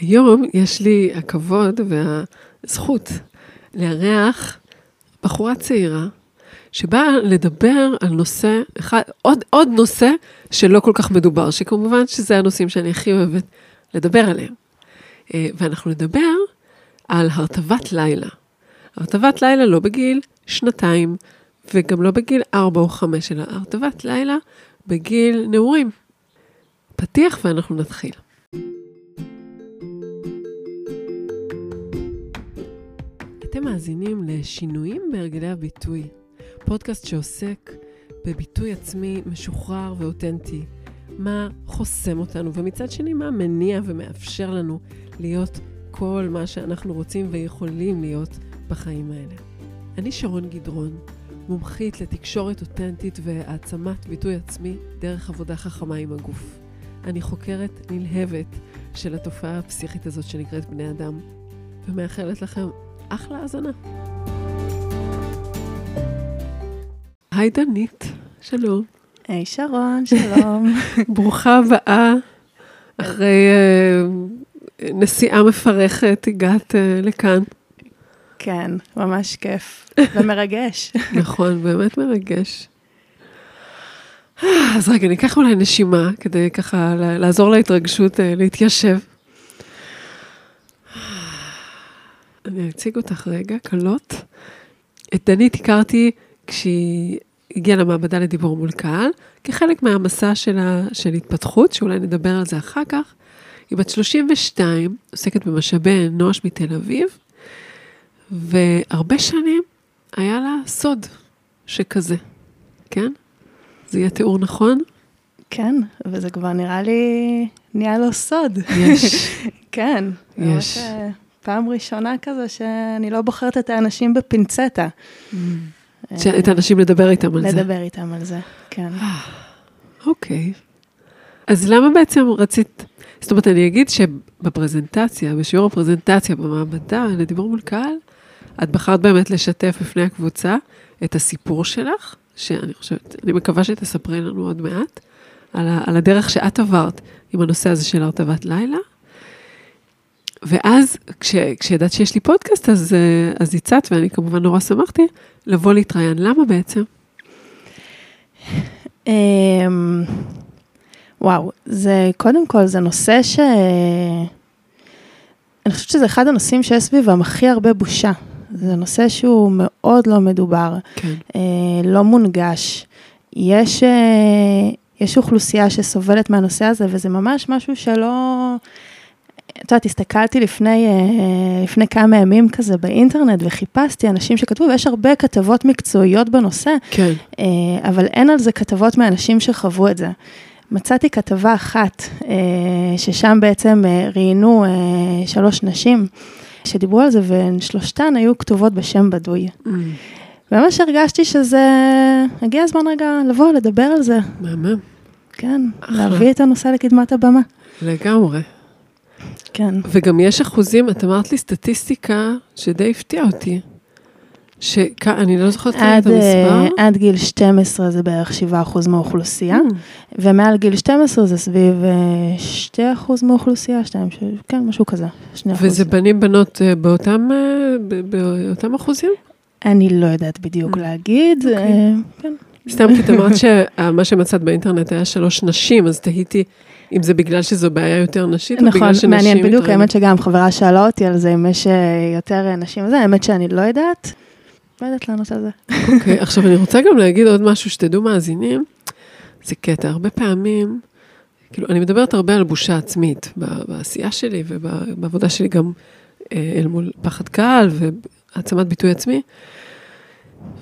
היום יש לי הכבוד והזכות לארח בחורה צעירה שבאה לדבר על נושא, אחד, עוד, עוד נושא שלא כל כך מדובר, שכמובן שזה הנושאים שאני הכי אוהבת לדבר עליהם. אה, ואנחנו נדבר על הרטבת לילה. הרטבת לילה לא בגיל שנתיים, וגם לא בגיל ארבע או חמש, אלא הרטבת לילה בגיל נעורים. פתיח ואנחנו נתחיל. אתם מאזינים לשינויים בהרגלי הביטוי, פודקאסט שעוסק בביטוי עצמי משוחרר ואותנטי, מה חוסם אותנו, ומצד שני, מה מניע ומאפשר לנו להיות כל מה שאנחנו רוצים ויכולים להיות בחיים האלה. אני שרון גדרון, מומחית לתקשורת אותנטית והעצמת ביטוי עצמי דרך עבודה חכמה עם הגוף. אני חוקרת נלהבת של התופעה הפסיכית הזאת שנקראת בני אדם, ומאחלת לכם אחלה האזנה. היי דנית, שלום. היי שרון, שלום. ברוכה הבאה. אחרי uh, נסיעה מפרכת הגעת uh, לכאן. כן, ממש כיף ומרגש. נכון, באמת מרגש. אז רגע, ניקח אולי נשימה כדי ככה לעזור להתרגשות אה, להתיישב. אני אציג אותך רגע, קלות. את דנית הכרתי כשהיא הגיעה למעבדה לדיבור מול קהל, כחלק מהמסע שלה של התפתחות, שאולי נדבר על זה אחר כך. היא בת 32, עוסקת במשאבי אנוש מתל אביב, והרבה שנים היה לה סוד שכזה, כן? זה יהיה תיאור נכון? כן, וזה כבר נראה לי, נהיה לו סוד. יש. כן. יש. אה, פעם ראשונה כזה שאני לא בוחרת את האנשים בפינצטה. את האנשים לדבר איתם על זה. לדבר איתם על זה, כן. אוקיי. אז למה בעצם רצית, זאת אומרת, אני אגיד שבפרזנטציה, בשיעור הפרזנטציה במעבדה, לדיבור מול קהל, את בחרת באמת לשתף בפני הקבוצה את הסיפור שלך, שאני חושבת, אני מקווה שתספרי לנו עוד מעט, על, על הדרך שאת עברת עם הנושא הזה של הרטבת לילה. ואז, כש, כשידעת שיש לי פודקאסט, אז, אז הצעת, ואני כמובן נורא שמחתי, לבוא להתראיין. למה בעצם? אמ, וואו, זה, קודם כל, זה נושא ש... אני חושבת שזה אחד הנושאים שיש סביבם הכי הרבה בושה. זה נושא שהוא מאוד לא מדובר, כן. אה, לא מונגש. יש, אה, יש אוכלוסייה שסובלת מהנושא הזה, וזה ממש משהו שלא... את יודעת, הסתכלתי לפני, אה, לפני כמה ימים כזה באינטרנט וחיפשתי אנשים שכתבו, ויש הרבה כתבות מקצועיות בנושא, כן. אה, אבל אין על זה כתבות מאנשים שחוו את זה. מצאתי כתבה אחת, אה, ששם בעצם ראיינו שלוש נשים. שדיברו על זה, ושלושתן היו כתובות בשם בדוי. Mm. ממש הרגשתי שזה, הגיע הזמן רגע לבוא, לדבר על זה. מהמם. כן, אחלה. להביא את הנושא לקדמת הבמה. לגמרי. כן. וגם יש אחוזים, את אמרת לי סטטיסטיקה שדי הפתיעה אותי. שאני לא זוכרת את המספר. אה, עד גיל 12 זה בערך 7% מהאוכלוסייה, mm. ומעל גיל 12 זה סביב 2% אה, מהאוכלוסייה, 2, כן, משהו כזה, 2 וזה בנים בנות אה, באותם, באותם אחוזים? אני לא יודעת בדיוק mm. להגיד, okay. אוקיי. כן. סתם כי את אמרת שמה שמצאת באינטרנט היה שלוש נשים, אז תהיתי אם זה בגלל שזו בעיה יותר נשית, נכון, או בגלל שנשים... נכון, מעניין, בדיוק, האמת שגם חברה שאלה אותי על זה, אם יש יותר נשים, זה האמת שאני לא יודעת. לא יודעת לענות על זה. אוקיי, עכשיו אני רוצה גם להגיד עוד משהו שתדעו מאזינים. זה קטע, הרבה פעמים, כאילו, אני מדברת הרבה על בושה עצמית בעשייה שלי ובעבודה שלי גם אה, אל מול פחד קהל והעצמת ביטוי עצמי.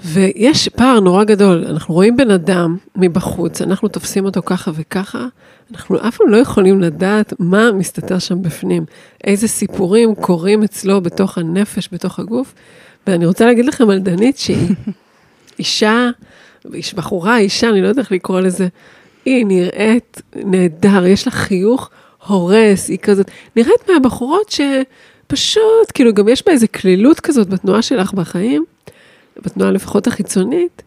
ויש פער נורא גדול, אנחנו רואים בן אדם מבחוץ, אנחנו תופסים אותו ככה וככה, אנחנו אף פעם לא יכולים לדעת מה מסתתר שם בפנים, איזה סיפורים קורים אצלו בתוך הנפש, בתוך הגוף, ואני רוצה להגיד לכם על דנית שהיא אישה, בחורה, אישה, אני לא יודעת איך לקרוא לזה, היא נראית נהדר, יש לה חיוך הורס, היא כזאת, נראית מהבחורות שפשוט, כאילו גם יש בה איזה קלילות כזאת בתנועה שלך בחיים, בתנועה לפחות החיצונית,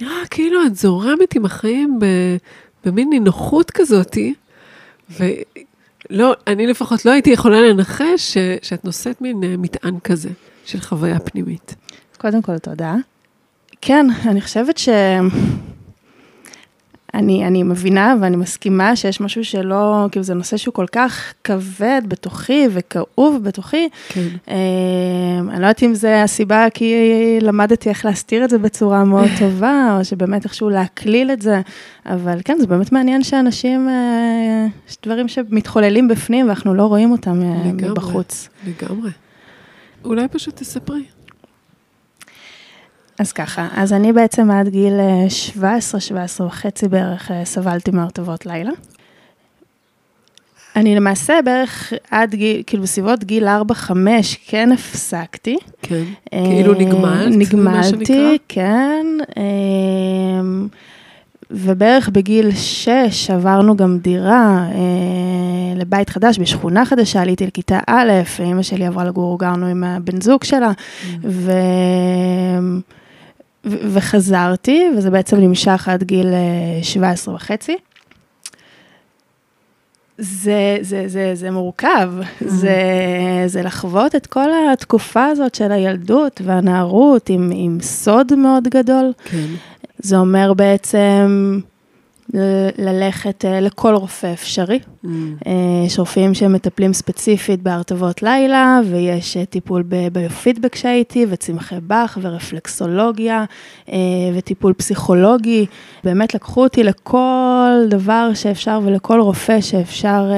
נראה כאילו את זורמת עם החיים במין נינוחות כזאתי, לא, אני לפחות לא הייתי יכולה לנחש ש, שאת נושאת מין אה, מטען כזה של חוויה פנימית. קודם כל, תודה. כן, אני חושבת ש... אני, אני מבינה ואני מסכימה שיש משהו שלא, כאילו זה נושא שהוא כל כך כבד בתוכי וכאוב בתוכי. כן. אה, אני לא יודעת אם זה הסיבה כי למדתי איך להסתיר את זה בצורה מאוד טובה, או שבאמת איכשהו להקליל את זה, אבל כן, זה באמת מעניין שאנשים, אה, יש דברים שמתחוללים בפנים ואנחנו לא רואים אותם אה, לגמרי. מבחוץ. לגמרי. אולי פשוט תספרי. אז ככה, אז אני בעצם עד גיל 17, 17 וחצי בערך אה, סבלתי מהרטבות לילה. אני למעשה בערך עד גיל, כאילו בסביבות גיל 4-5 כן הפסקתי. כן. אה, כאילו נגמלת? נגמלתי, כן. אה, ובערך בגיל 6 עברנו גם דירה אה, לבית חדש בשכונה חדשה, עליתי לכיתה א', אימא שלי עברה לגור, גרנו עם הבן זוג שלה, ו... ו- וחזרתי, וזה בעצם נמשך עד גיל אה, 17 וחצי. זה, זה, זה, זה מורכב, זה, זה לחוות את כל התקופה הזאת של הילדות והנערות עם, עם סוד מאוד גדול. כן. זה אומר בעצם ל- ללכת אה, לכל רופא אפשרי. Mm. אה, יש רופאים שמטפלים ספציפית בהרטבות לילה, ויש אה, טיפול ב- ביופידבק שהייתי, וצמחי באך, ורפלקסולוגיה, אה, וטיפול פסיכולוגי. באמת לקחו אותי לכל דבר שאפשר ולכל רופא שאפשר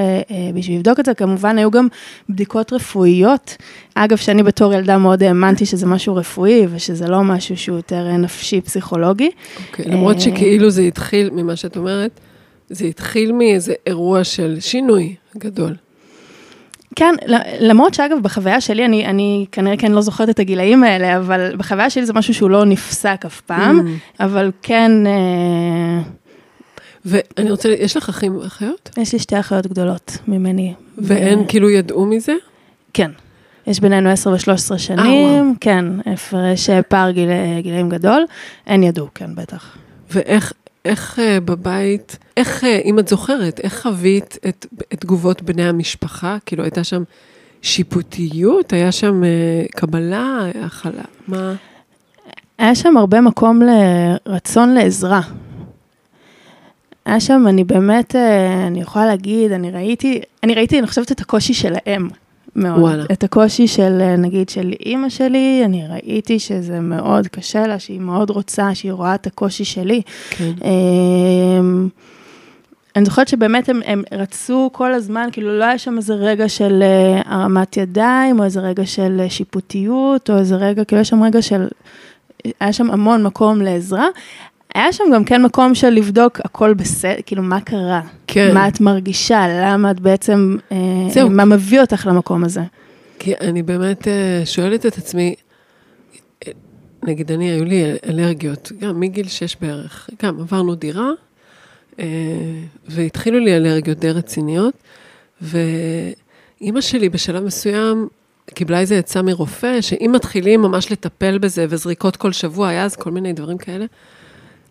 בשביל לבדוק את זה. כמובן, היו גם בדיקות רפואיות. אגב, שאני בתור ילדה מאוד האמנתי שזה משהו רפואי, ושזה לא משהו שהוא יותר נפשי, פסיכולוגי. אוקיי, למרות אה, שכאילו זה התחיל, ממה שאת אומרת, זה התחיל מאיזה אירוע של שינוי גדול. כן, למרות שאגב, בחוויה שלי, אני, אני כנראה כן לא זוכרת את הגילאים האלה, אבל בחוויה שלי זה משהו שהוא לא נפסק אף פעם, Mm. אבל כן, אה, ואני רוצה, יש לך אחים ואחיות? יש לי שתי אחיות גדולות ממני. והן ו- כאילו ידעו מזה? כן. יש בינינו 10 ו-13 שנים, אה, וואו. כן, הפרש אה, פער גיל, גילאים גדול, הן ידעו, כן, בטח. ואיך איך אה, בבית, איך, אה, אם את זוכרת, איך חווית את, את תגובות בני המשפחה? כאילו, הייתה שם שיפוטיות? היה שם אה, קבלה, הכלה? מה? היה שם הרבה מקום לרצון לעזרה. היה שם, אני באמת, אני יכולה להגיד, אני ראיתי, אני ראיתי, אני חושבת את הקושי שלהם מאוד. וואלה. את הקושי של, אה, נגיד, של אימא שלי, אני ראיתי שזה מאוד קשה לה, שהיא מאוד רוצה, שהיא רואה את הקושי שלי. כן. אמ, אני זוכרת שבאמת הם, הם רצו כל הזמן, כאילו לא היה שם איזה רגע של אה, הרמת ידיים, או איזה רגע של אה, שיפוטיות, או איזה רגע, כאילו יש שם רגע של, היה שם המון מקום לעזרה. היה שם גם כן מקום של לבדוק הכל בסדר, כאילו מה קרה, כן. מה את מרגישה, למה את בעצם, אה, זהו. מה מביא אותך למקום הזה. כי אני באמת אה, שואלת את עצמי, אה, נגיד אני, היו לי אלרגיות, גם מגיל שש בערך, גם עברנו דירה, והתחילו לי אלרגיות די רציניות, ואימא שלי בשלב מסוים קיבלה איזה עצה מרופא, שאם מתחילים ממש לטפל בזה וזריקות כל שבוע, היה אז כל מיני דברים כאלה,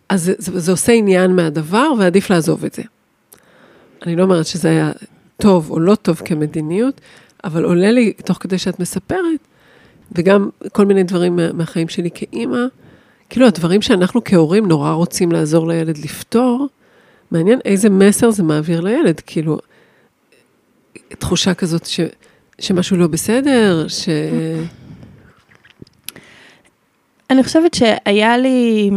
אז זה, זה, זה עושה עניין מהדבר ועדיף לעזוב את זה. אני לא אומרת שזה היה טוב או לא טוב כמדיניות, אבל עולה לי, תוך כדי שאת מספרת, וגם כל מיני דברים מה- מהחיים שלי כאימא, כאילו הדברים שאנחנו כהורים נורא רוצים לעזור לילד לפתור, מעניין איזה מסר זה מעביר לילד, כאילו, תחושה כזאת ש, שמשהו לא בסדר, ש... אני חושבת שהיה לי,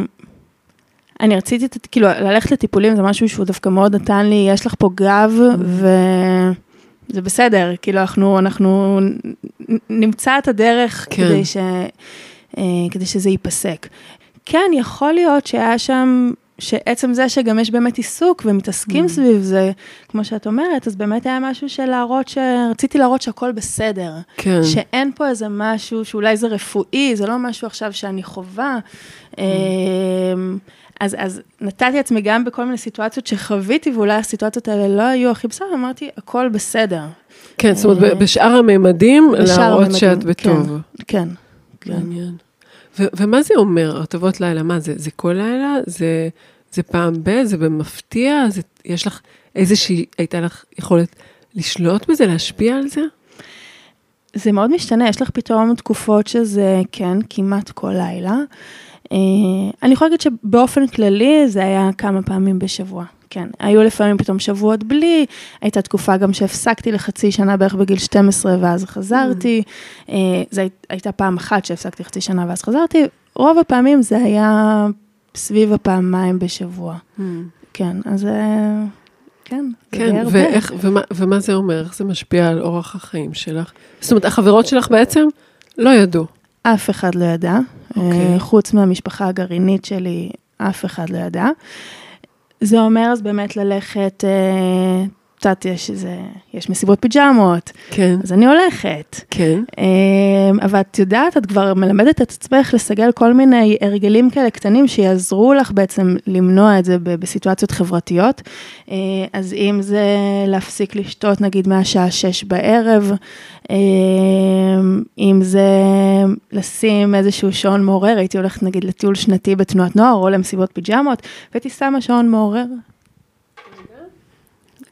אני רציתי, כאילו, ללכת לטיפולים זה משהו שהוא דווקא מאוד נתן לי, יש לך פה גב, וזה בסדר, כאילו, אנחנו, אנחנו נמצא את הדרך כן. כדי, ש, אה, כדי שזה ייפסק. כן, יכול להיות שהיה שם, שעצם זה שגם יש באמת עיסוק ומתעסקים Mm. סביב זה, כמו שאת אומרת, אז באמת היה משהו של להראות ש... רציתי להראות שהכל בסדר. כן, שאין פה איזה משהו שאולי זה רפואי, זה לא משהו עכשיו שאני חווה. אמ, אז, אז נתתי לעצמי גם בכל מיני סיטואציות שחוויתי, ואולי הסיטואציות האלה לא היו הכי בסדר, אמרתי, הכל בסדר. כן, זאת אומרת, ב- בשאר הממדים, להראות שאת בטוב. כן, כן. מעניין. ו- ומה זה אומר, הרטבות לילה? מה זה? זה כל לילה? זה, זה פעם ב? זה במפתיע? זה, יש לך איזושהי, הייתה לך יכולת לשלוט בזה, להשפיע על זה? זה מאוד משתנה, יש לך פתאום תקופות שזה כן, כמעט כל לילה. אה, אני יכולה להגיד שבאופן כללי זה היה כמה פעמים בשבוע. כן, היו לפעמים פתאום שבועות בלי, הייתה תקופה גם שהפסקתי לחצי שנה בערך בגיל 12 ואז חזרתי, mm. זו הייתה פעם אחת שהפסקתי חצי שנה ואז חזרתי, רוב הפעמים זה היה סביב הפעמיים בשבוע. Mm. כן, אז אה, כן, כן, ואיך, ומה, ומה זה אומר? איך זה משפיע על אורח החיים שלך? זאת אומרת, החברות שלך בעצם לא ידעו. אף אחד לא ידע, okay. אוקיי. חוץ מהמשפחה הגרעינית שלי, אף אחד לא ידע. זה אומר אז באמת ללכת, אה, יודעת, יש איזה, יש מסיבות פיג'מות. כן. אז אני הולכת. כן. אה, אבל את יודעת, את כבר מלמדת את עצמך לסגל כל מיני הרגלים כאלה קטנים שיעזרו לך בעצם למנוע את זה בסיטואציות חברתיות. אה, אז אם זה להפסיק לשתות נגיד מהשעה שש בערב, אם זה לשים איזשהו שעון מעורר, הייתי הולכת נגיד לטיול שנתי בתנועת נוער או למסיבות פיג'מות, והייתי שמה שעון מעורר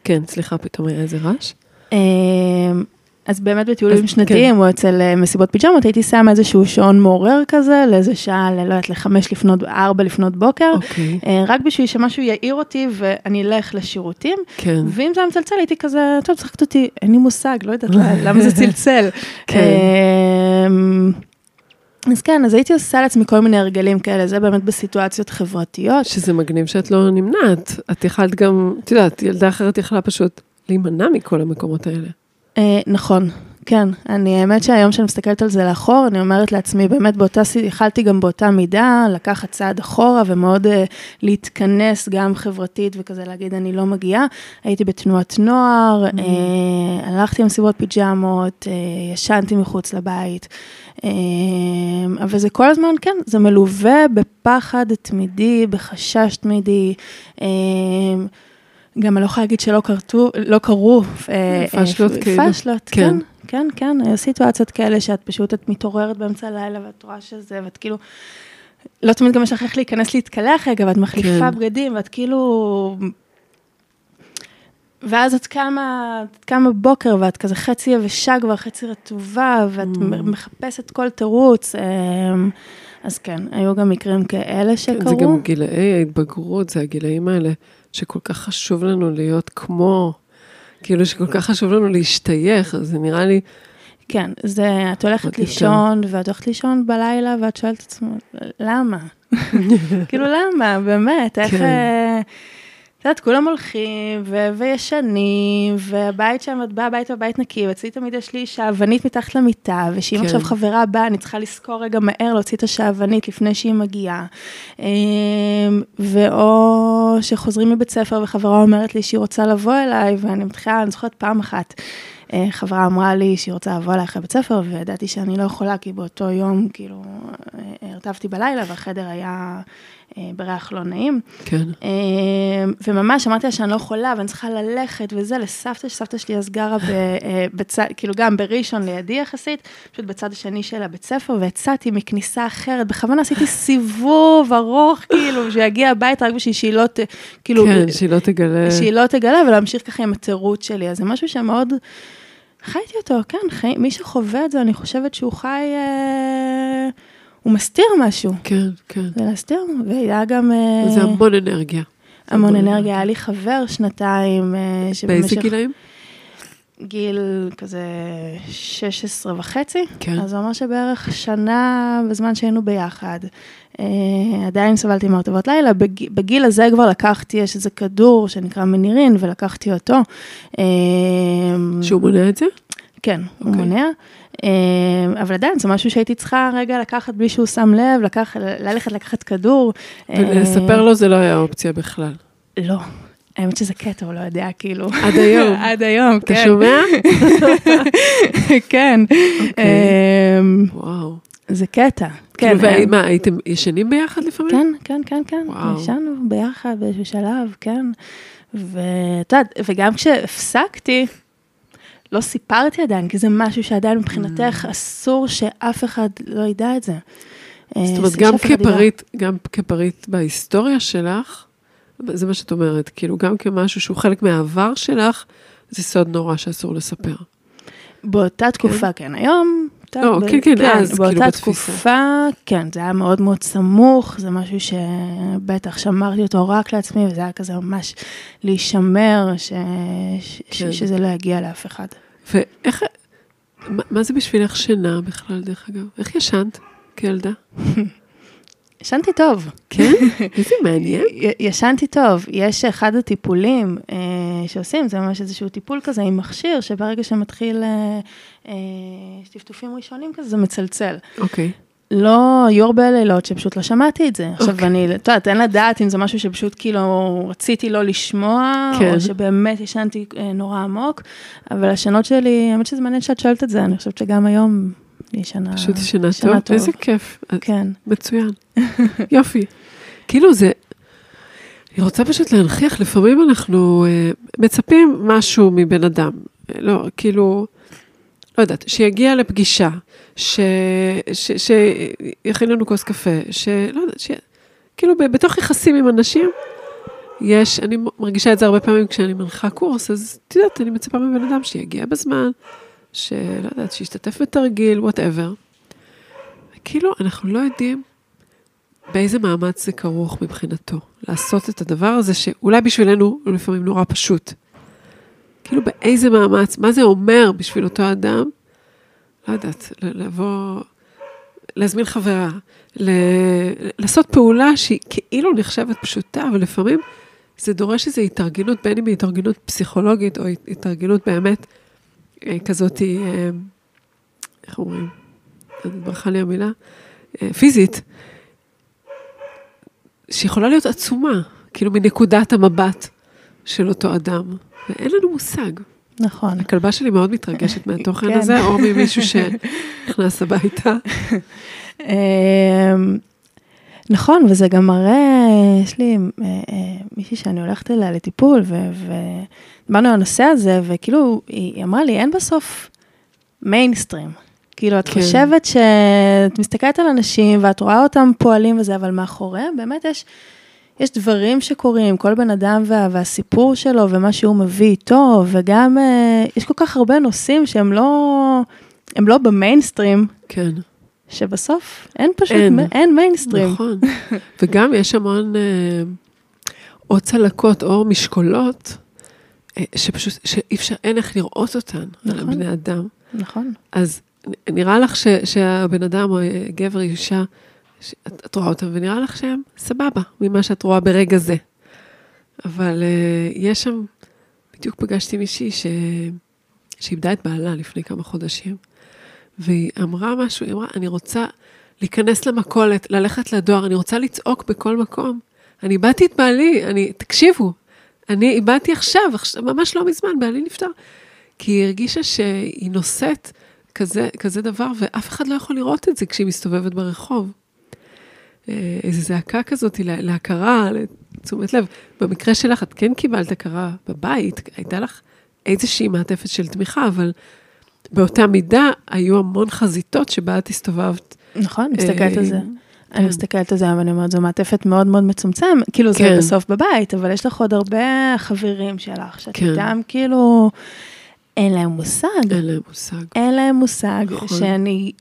כן, סליחה, פתאום היה איזה רעש. אמ, אז באמת בטיולים אז, שנתיים כן. או אצל אה, מסיבות פיג'מות, הייתי שמה איזשהו שעון מעורר כזה, לאיזה שעה, לא יודעת, לחמש לפנות, ארבע לפנות בוקר, אוקיי. אה, רק בשביל שמשהו יעיר אותי ואני אלך לשירותים. כן. ואם זה היה מצלצל, הייתי כזה, טוב, צחקת אותי, אין לי מושג, לא יודעת למה זה צלצל. כן. אז כן, אז הייתי עושה לעצמי כל מיני הרגלים כאלה, זה באמת בסיטואציות חברתיות. שזה מגניב שאת לא נמנעת. את יכלת גם, את יודעת, ילדה אחרת יכלה פשוט להימנע מכל המקומות האלה. אה, נכון, כן. אני, האמת שהיום שאני מסתכלת על זה לאחור, אני אומרת לעצמי, באמת באותה, יכלתי גם באותה מידה לקחת צעד אחורה ומאוד אה, להתכנס גם חברתית וכזה להגיד, אני לא מגיעה. הייתי בתנועת נוער, mm. אה, הלכתי למסיבות פיג'מות, אה, ישנתי מחוץ לבית. אמ, אבל זה כל הזמן, כן, זה מלווה בפחד תמידי, בחשש תמידי. אמ, גם אני לא יכולה להגיד שלא קרתו, לא קרו פשלות כאילו. פשלות, כן, כן, כן, היו סיטואציות כאלה שאת פשוט, את מתעוררת באמצע הלילה ואת רואה שזה, ואת כאילו, לא תמיד גם יש לך איך להיכנס להתקלח רגע, ואת מחליפה כן. בגדים, ואת כאילו ואז את קמה, את קמה בוקר ואת כזה חצי יבשה כבר, חצי רטובה, ואת mm. מחפשת כל תירוץ. אמ, אז כן, היו גם מקרים כאלה שקרו. כן, זה גם גילאי ההתבגרות, זה הגילאים האלה שכל כך חשוב לנו להיות כמו, כאילו שכל כך חשוב לנו להשתייך, אז זה נראה לי... כן, זה, את הולכת לישון, ואת הולכת לישון בלילה, ואת שואלת את עצמך, למה? כאילו, למה? באמת, איך... אה, יודעת, כולם הולכים ו- וישנים, והבית שם, את באה הביתה בבית נקי, ואצלי תמיד יש לי שעוונית מתחת למיטה, ושאם כן. עכשיו חברה באה, אני צריכה לזכור רגע מהר להוציא את השעוונית לפני שהיא מגיעה. אמ, ואו שחוזרים מבית ספר וחברה אומרת לי שהיא רוצה לבוא אליי, ואני מתחילה, אני זוכרת פעם אחת. אה, חברה אמרה לי שהיא רוצה לבוא אליי אחרי בית ספר, וידעתי שאני לא יכולה, כי באותו יום, כאילו, אה, הרטבתי בלילה, והחדר היה אה, בריח לא נעים. כן. וממש אמרתי לה שאני לא יכולה, ואני צריכה ללכת וזה, לסבתא, שסבתא שלי אז גרה בצד, כאילו גם בראשון לידי יחסית, פשוט בצד השני של הבית ספר, ויצאתי מכניסה אחרת, בכוונה עשיתי סיבוב ארוך, כאילו, שיגיע הביתה רק בשביל שהיא לא, כאילו... כן, שהיא לא תגלה. שהיא לא תגלה, ולהמשיך ככה עם התירוץ שלי, אז זה משהו שמאוד... חייתי אותו, כן, חי... מי שחווה את זה, אני חושבת שהוא חי, אה, הוא מסתיר משהו. כן, כן. זה להסתיר, והיה גם... אה, זה המון אנרגיה. המון אנרגיה, היה לי חבר שנתיים, אה, שבמשך... באיזה גילאים? גיל כזה 16 וחצי, כן. אז זה אומר שבערך שנה בזמן שהיינו ביחד. אה, עדיין סבלתי מהרטבות לילה, בג, בגיל הזה כבר לקחתי, יש איזה כדור שנקרא מנירין, ולקחתי אותו. אה, שהוא מונע את זה? כן, okay. הוא אוקיי. מונע. אה, אבל עדיין זה משהו שהייתי צריכה רגע לקחת בלי שהוא שם לב, לקח, ללכת לקחת כדור. ולספר לו זה לא היה אופציה בכלל. לא, האמת שזה קטע, הוא לא יודע, כאילו. עד היום. עד היום, כן. אתה שומע? כן. אוקיי. אמ, וואו. זה קטע. כן. ומה, אמ, הייתם ישנים ביחד לפעמים? כן, כן, כן, כן. ישנו ביחד באיזשהו שלב, כן. ואת יודעת, וגם כשהפסקתי, לא סיפרתי עדיין, כי זה משהו שעדיין מבחינתך mm. אסור שאף אחד לא ידע את זה. זאת אומרת, גם כפריט, גם כפריט בהיסטוריה שלך, זה מה שאת אומרת, כאילו גם כמשהו שהוא חלק מהעבר שלך, זה סוד נורא שאסור לספר. באותה תקופה, כן, היום... לא, כן, כן, אז, כאילו, באותה בתפיסה. תקופה, כן, זה היה מאוד מאוד סמוך, זה משהו שבטח שמרתי אותו רק לעצמי, וזה היה כזה ממש להישמר, ש... ש... כן. שזה לא יגיע לאף אחד. ואיך, מה, מה זה בשבילך שינה בכלל, דרך אגב? איך ישנת כילדה? ישנתי טוב. כן? איזה מעניין. ישנתי טוב. יש אחד הטיפולים אה, שעושים, זה ממש איזשהו טיפול כזה עם מכשיר, שברגע שמתחיל אה, אה, טפטופים ראשונים כזה, זה מצלצל. אוקיי. לא, היו הרבה לילות שפשוט לא שמעתי את זה. עכשיו, אוקיי. אני, את יודעת, אין לדעת אם זה משהו שפשוט כאילו רציתי לא לשמוע, כן. או שבאמת ישנתי אה, נורא עמוק, אבל השנות שלי, האמת שזה מעניין שאת שואלת את זה, אני חושבת שגם היום שנה... פשוט ישנה ישנה טוב. טוב. איזה כיף. כן. מצוין. יופי. כאילו זה, אני רוצה פשוט להנכיח, לפעמים אנחנו אה, מצפים משהו מבן אדם. לא, כאילו, לא יודעת, שיגיע לפגישה, שיכין לנו כוס קפה, שלא יודעת, ש... כאילו ב- בתוך יחסים עם אנשים, יש, אני מרגישה את זה הרבה פעמים כשאני מנחה קורס, אז את יודעת, אני מצפה מבן אדם שיגיע בזמן, שלא יודעת, שישתתף בתרגיל, וואטאבר. כאילו, אנחנו לא יודעים באיזה מאמץ זה כרוך מבחינתו, לעשות את הדבר הזה שאולי בשבילנו הוא לפעמים נורא פשוט. כאילו באיזה מאמץ, מה זה אומר בשביל אותו אדם, לא יודעת, לבוא, להזמין חברה, ל- לעשות פעולה שהיא כאילו נחשבת פשוטה, אבל לפעמים זה דורש איזו התארגנות, בין אם היא התארגנות פסיכולוגית או התארגנות באמת כזאת, אה, איך אומרים? לא ברכה לי המילה, אה, פיזית, שיכולה להיות עצומה, כאילו מנקודת המבט של אותו אדם, ואין לנו מושג. נכון. הכלבה שלי מאוד מתרגשת מהתוכן כן. הזה, או ממישהו שנכנס הביתה. נכון, וזה גם מראה, יש לי אה, אה, מישהי שאני הולכת אליה לטיפול, ודיברנו על הנושא הזה, וכאילו, היא היא אמרה לי, אין בסוף מיינסטרים. כאילו, את כן. חושבת שאת מסתכלת על אנשים, ואת רואה אותם פועלים וזה, אבל מאחוריהם באמת יש... יש דברים שקורים, כל בן אדם וה, והסיפור שלו ומה שהוא מביא איתו, וגם אה, יש כל כך הרבה נושאים שהם לא, הם לא במיינסטרים, כן, שבסוף אין פשוט, אין. אין, מיינסטרים. נכון. וגם יש המון אה, או צלקות או משקולות, אה, שפשוט, שאי אפשר, אין איך לראות אותן על נכון. הבני אדם. נכון. אז נראה לך ש, שהבן אדם או אה, גבר, אישה, שאת, את רואה אותם ונראה לך שהם סבבה ממה שאת רואה ברגע זה. אבל uh, יש שם, בדיוק פגשתי מישהי ש... שאיבדה את בעלה לפני כמה חודשים, והיא אמרה משהו, היא אמרה, אני רוצה להיכנס למכולת, ללכת לדואר, אני רוצה לצעוק בכל מקום. אני איבדתי את בעלי, אני, תקשיבו, אני איבדתי עכשיו, עכשיו, ממש לא מזמן, בעלי נפטר. כי היא הרגישה שהיא נושאת כזה, כזה דבר, ואף אחד לא יכול לראות את זה כשהיא מסתובבת ברחוב. אה, איזו זעקה כזאת לה- להכרה, לתשומת לב. במקרה שלך, את כן קיבלת הכרה בבית, הייתה לך איזושהי מעטפת של תמיכה, אבל באותה מידה היו המון חזיתות שבה את הסתובבת. נכון, אני מסתכלת על זה. אה, אני כן. מסתכלת על זה, אבל אני אומרת, זו מעטפת מאוד מאוד מצומצם, כאילו זה כן. בסוף בבית, אבל יש לך עוד הרבה חברים שלך, שאת כן. איתם כאילו, אין להם מושג, אין להם מושג. אין להם מושג, נכון. שאני,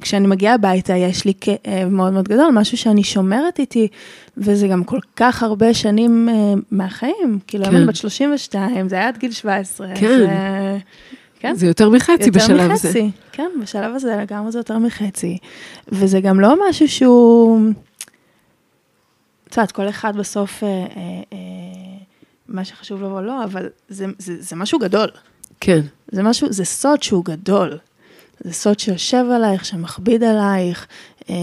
כשאני מגיעה הביתה, יש לי כאב מאוד מאוד גדול, משהו שאני שומרת איתי, וזה גם כל כך הרבה שנים אה, מהחיים, כאילו, כן. אני בת 32, זה היה עד גיל 17. כן. זה, כן. זה יותר מחצי יותר בשלב מחצי, זה. כן, בשלב הזה לגמרי זה יותר מחצי. וזה גם לא משהו שהוא... את יודעת, כל אחד בסוף, אה, אה, אה, מה שחשוב לו או לא, אבל זה, זה, זה משהו גדול. כן, זה משהו, זה סוד שהוא גדול. זה סוד שיושב עלייך, שמכביד עלייך. אה,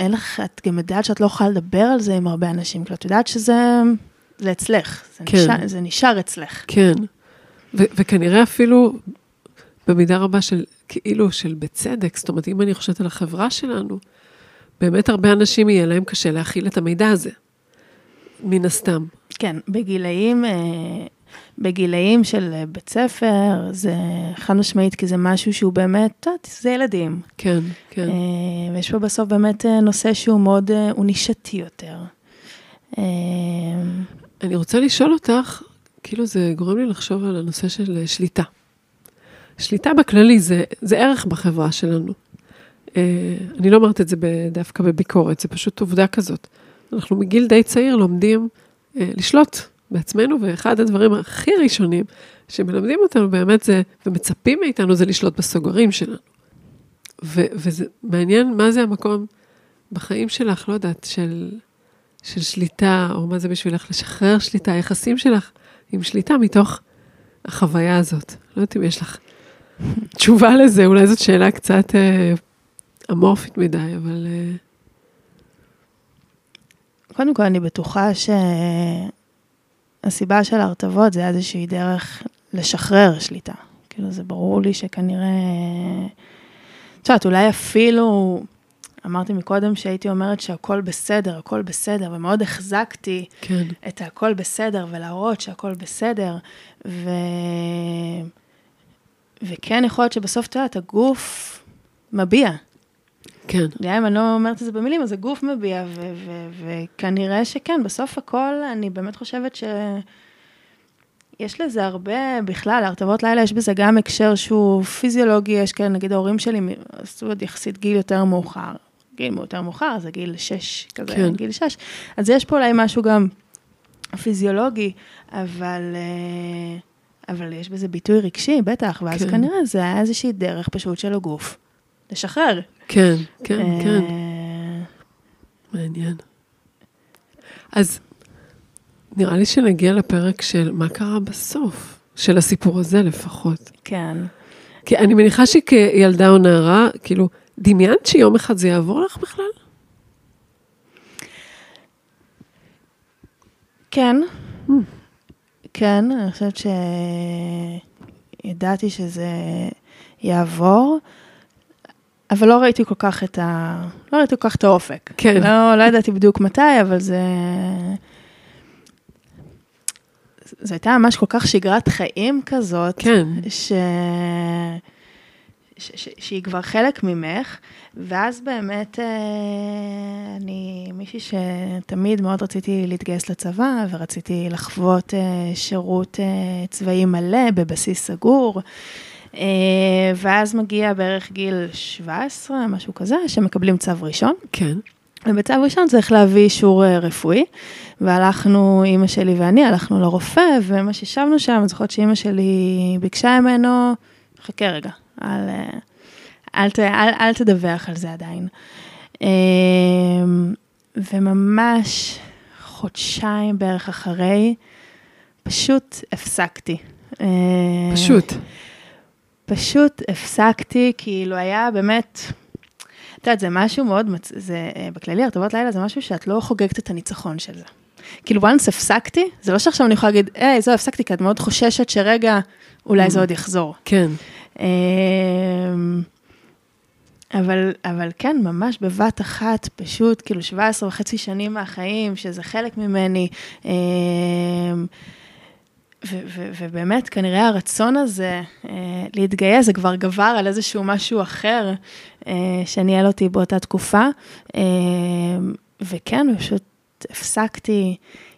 אין לך, את גם יודעת שאת לא יכולה לדבר על זה עם הרבה אנשים, כי את יודעת שזה זה אצלך, זה, כן. נשאר, זה נשאר אצלך. כן. וכנראה אפילו במידה רבה של, כאילו, של בצדק. זאת אומרת, אם אני חושבת על החברה שלנו, באמת הרבה אנשים יהיה להם קשה להכיל את המידע הזה. מן הסתם. כן, בגילאים, אה, בגילאים של בית ספר, זה חד משמעית, כי זה משהו שהוא באמת, את יודעת, זה ילדים. כן, כן. אה, ויש פה בסוף באמת אה, נושא שהוא מאוד, הוא נישתי יותר. אני רוצה לשאול אותך, כאילו זה גורם לי לחשוב על הנושא של שליטה. שליטה בכללי זה, זה ערך בחברה שלנו. אה, אני לא אומרת את זה דווקא בביקורת, זה פשוט עובדה כזאת. אנחנו מגיל די צעיר לומדים אה, לשלוט בעצמנו, ואחד הדברים הכי ראשונים שמלמדים אותנו באמת זה, ומצפים מאיתנו זה לשלוט בסוגרים שלנו. ו, וזה מעניין מה זה המקום בחיים שלך, לא יודעת, של, של שליטה, או מה זה בשבילך לשחרר שליטה, היחסים שלך עם שליטה מתוך החוויה הזאת. לא יודעת אם יש לך תשובה לזה, אולי זאת שאלה קצת אה, אמורפית מדי, אבל... אה... קודם כל, אני בטוחה שהסיבה של ההרטבות זה איזושהי דרך לשחרר שליטה. כאילו, זה ברור לי שכנראה... את יודעת, אולי אפילו, אמרתי מקודם שהייתי אומרת שהכל בסדר, הכל בסדר, ומאוד החזקתי כן. את הכל בסדר, ולהראות שהכל בסדר, ו... וכן יכול להיות שבסוף, את יודעת, הגוף מביע. כן. גם אם אני לא אומרת את זה במילים, אז הגוף מביע, וכנראה שכן, בסוף הכל, אני באמת חושבת ש... יש לזה הרבה, בכלל, להרטבות לילה יש בזה גם הקשר שהוא פיזיולוגי, יש כאלה, נגיד ההורים שלי עשו עוד יחסית גיל יותר מאוחר. גיל יותר מאוחר, זה גיל 6, כזה, כן. גיל 6. אז יש פה אולי משהו גם פיזיולוגי, אבל, אה, אבל יש בזה ביטוי רגשי, בטח, ואז כן. כנראה זה היה איזושהי דרך פשוט של הגוף. לשחרר. כן, כן, אה, כן. מעניין. אז נראה לי שנגיע לפרק של מה קרה בסוף, של הסיפור הזה לפחות. כן. כי אני מניחה שכילדה או נערה, כאילו, דמיינת שיום אחד זה יעבור לך בכלל? כן. Mm. כן, אני חושבת שידעתי שזה יעבור. אבל לא ראיתי כל כך את ה... לא ראיתי כל כך את האופק. כן. לא, לא ידעתי בדיוק מתי, אבל זה... זו הייתה ממש כל כך שגרת חיים כזאת. כן. ש... שהיא כבר חלק ממך, ואז באמת אה, אני מישהי שתמיד מאוד רציתי להתגייס לצבא, ורציתי לחוות אה, שירות אה, צבאי מלא בבסיס סגור. ואז מגיע בערך גיל 17, משהו כזה, שמקבלים צו ראשון. כן. ובצו ראשון צריך להביא אישור רפואי, והלכנו, אימא שלי ואני, הלכנו לרופא, ומה שישבנו שם, אני זוכרת שאימא שלי ביקשה ממנו, חכה רגע, אל, אה, אל, אל, אל תדווח על זה עדיין. וממש חודשיים בערך אחרי, פשוט הפסקתי. פשוט. פשוט הפסקתי, כאילו היה באמת, את יודעת, זה משהו מאוד, זה, אה, בכללי, הרטבות לילה זה משהו שאת לא חוגגת את הניצחון של זה. כאילו, once הפסקתי, זה לא שעכשיו אני יכולה להגיד, היי, זהו, הפסקתי, כי את מאוד חוששת שרגע, אולי זה mm. עוד יחזור. כן. אמ, אבל, אבל כן, ממש בבת אחת, פשוט, כאילו, 17 וחצי שנים מהחיים, שזה חלק ממני. אמ, ובאמת, כנראה הרצון הזה אה, להתגייס, זה כבר גבר על איזשהו משהו אחר אה, שניהל אותי באותה תקופה. אה, וכן, פשוט הפסקתי,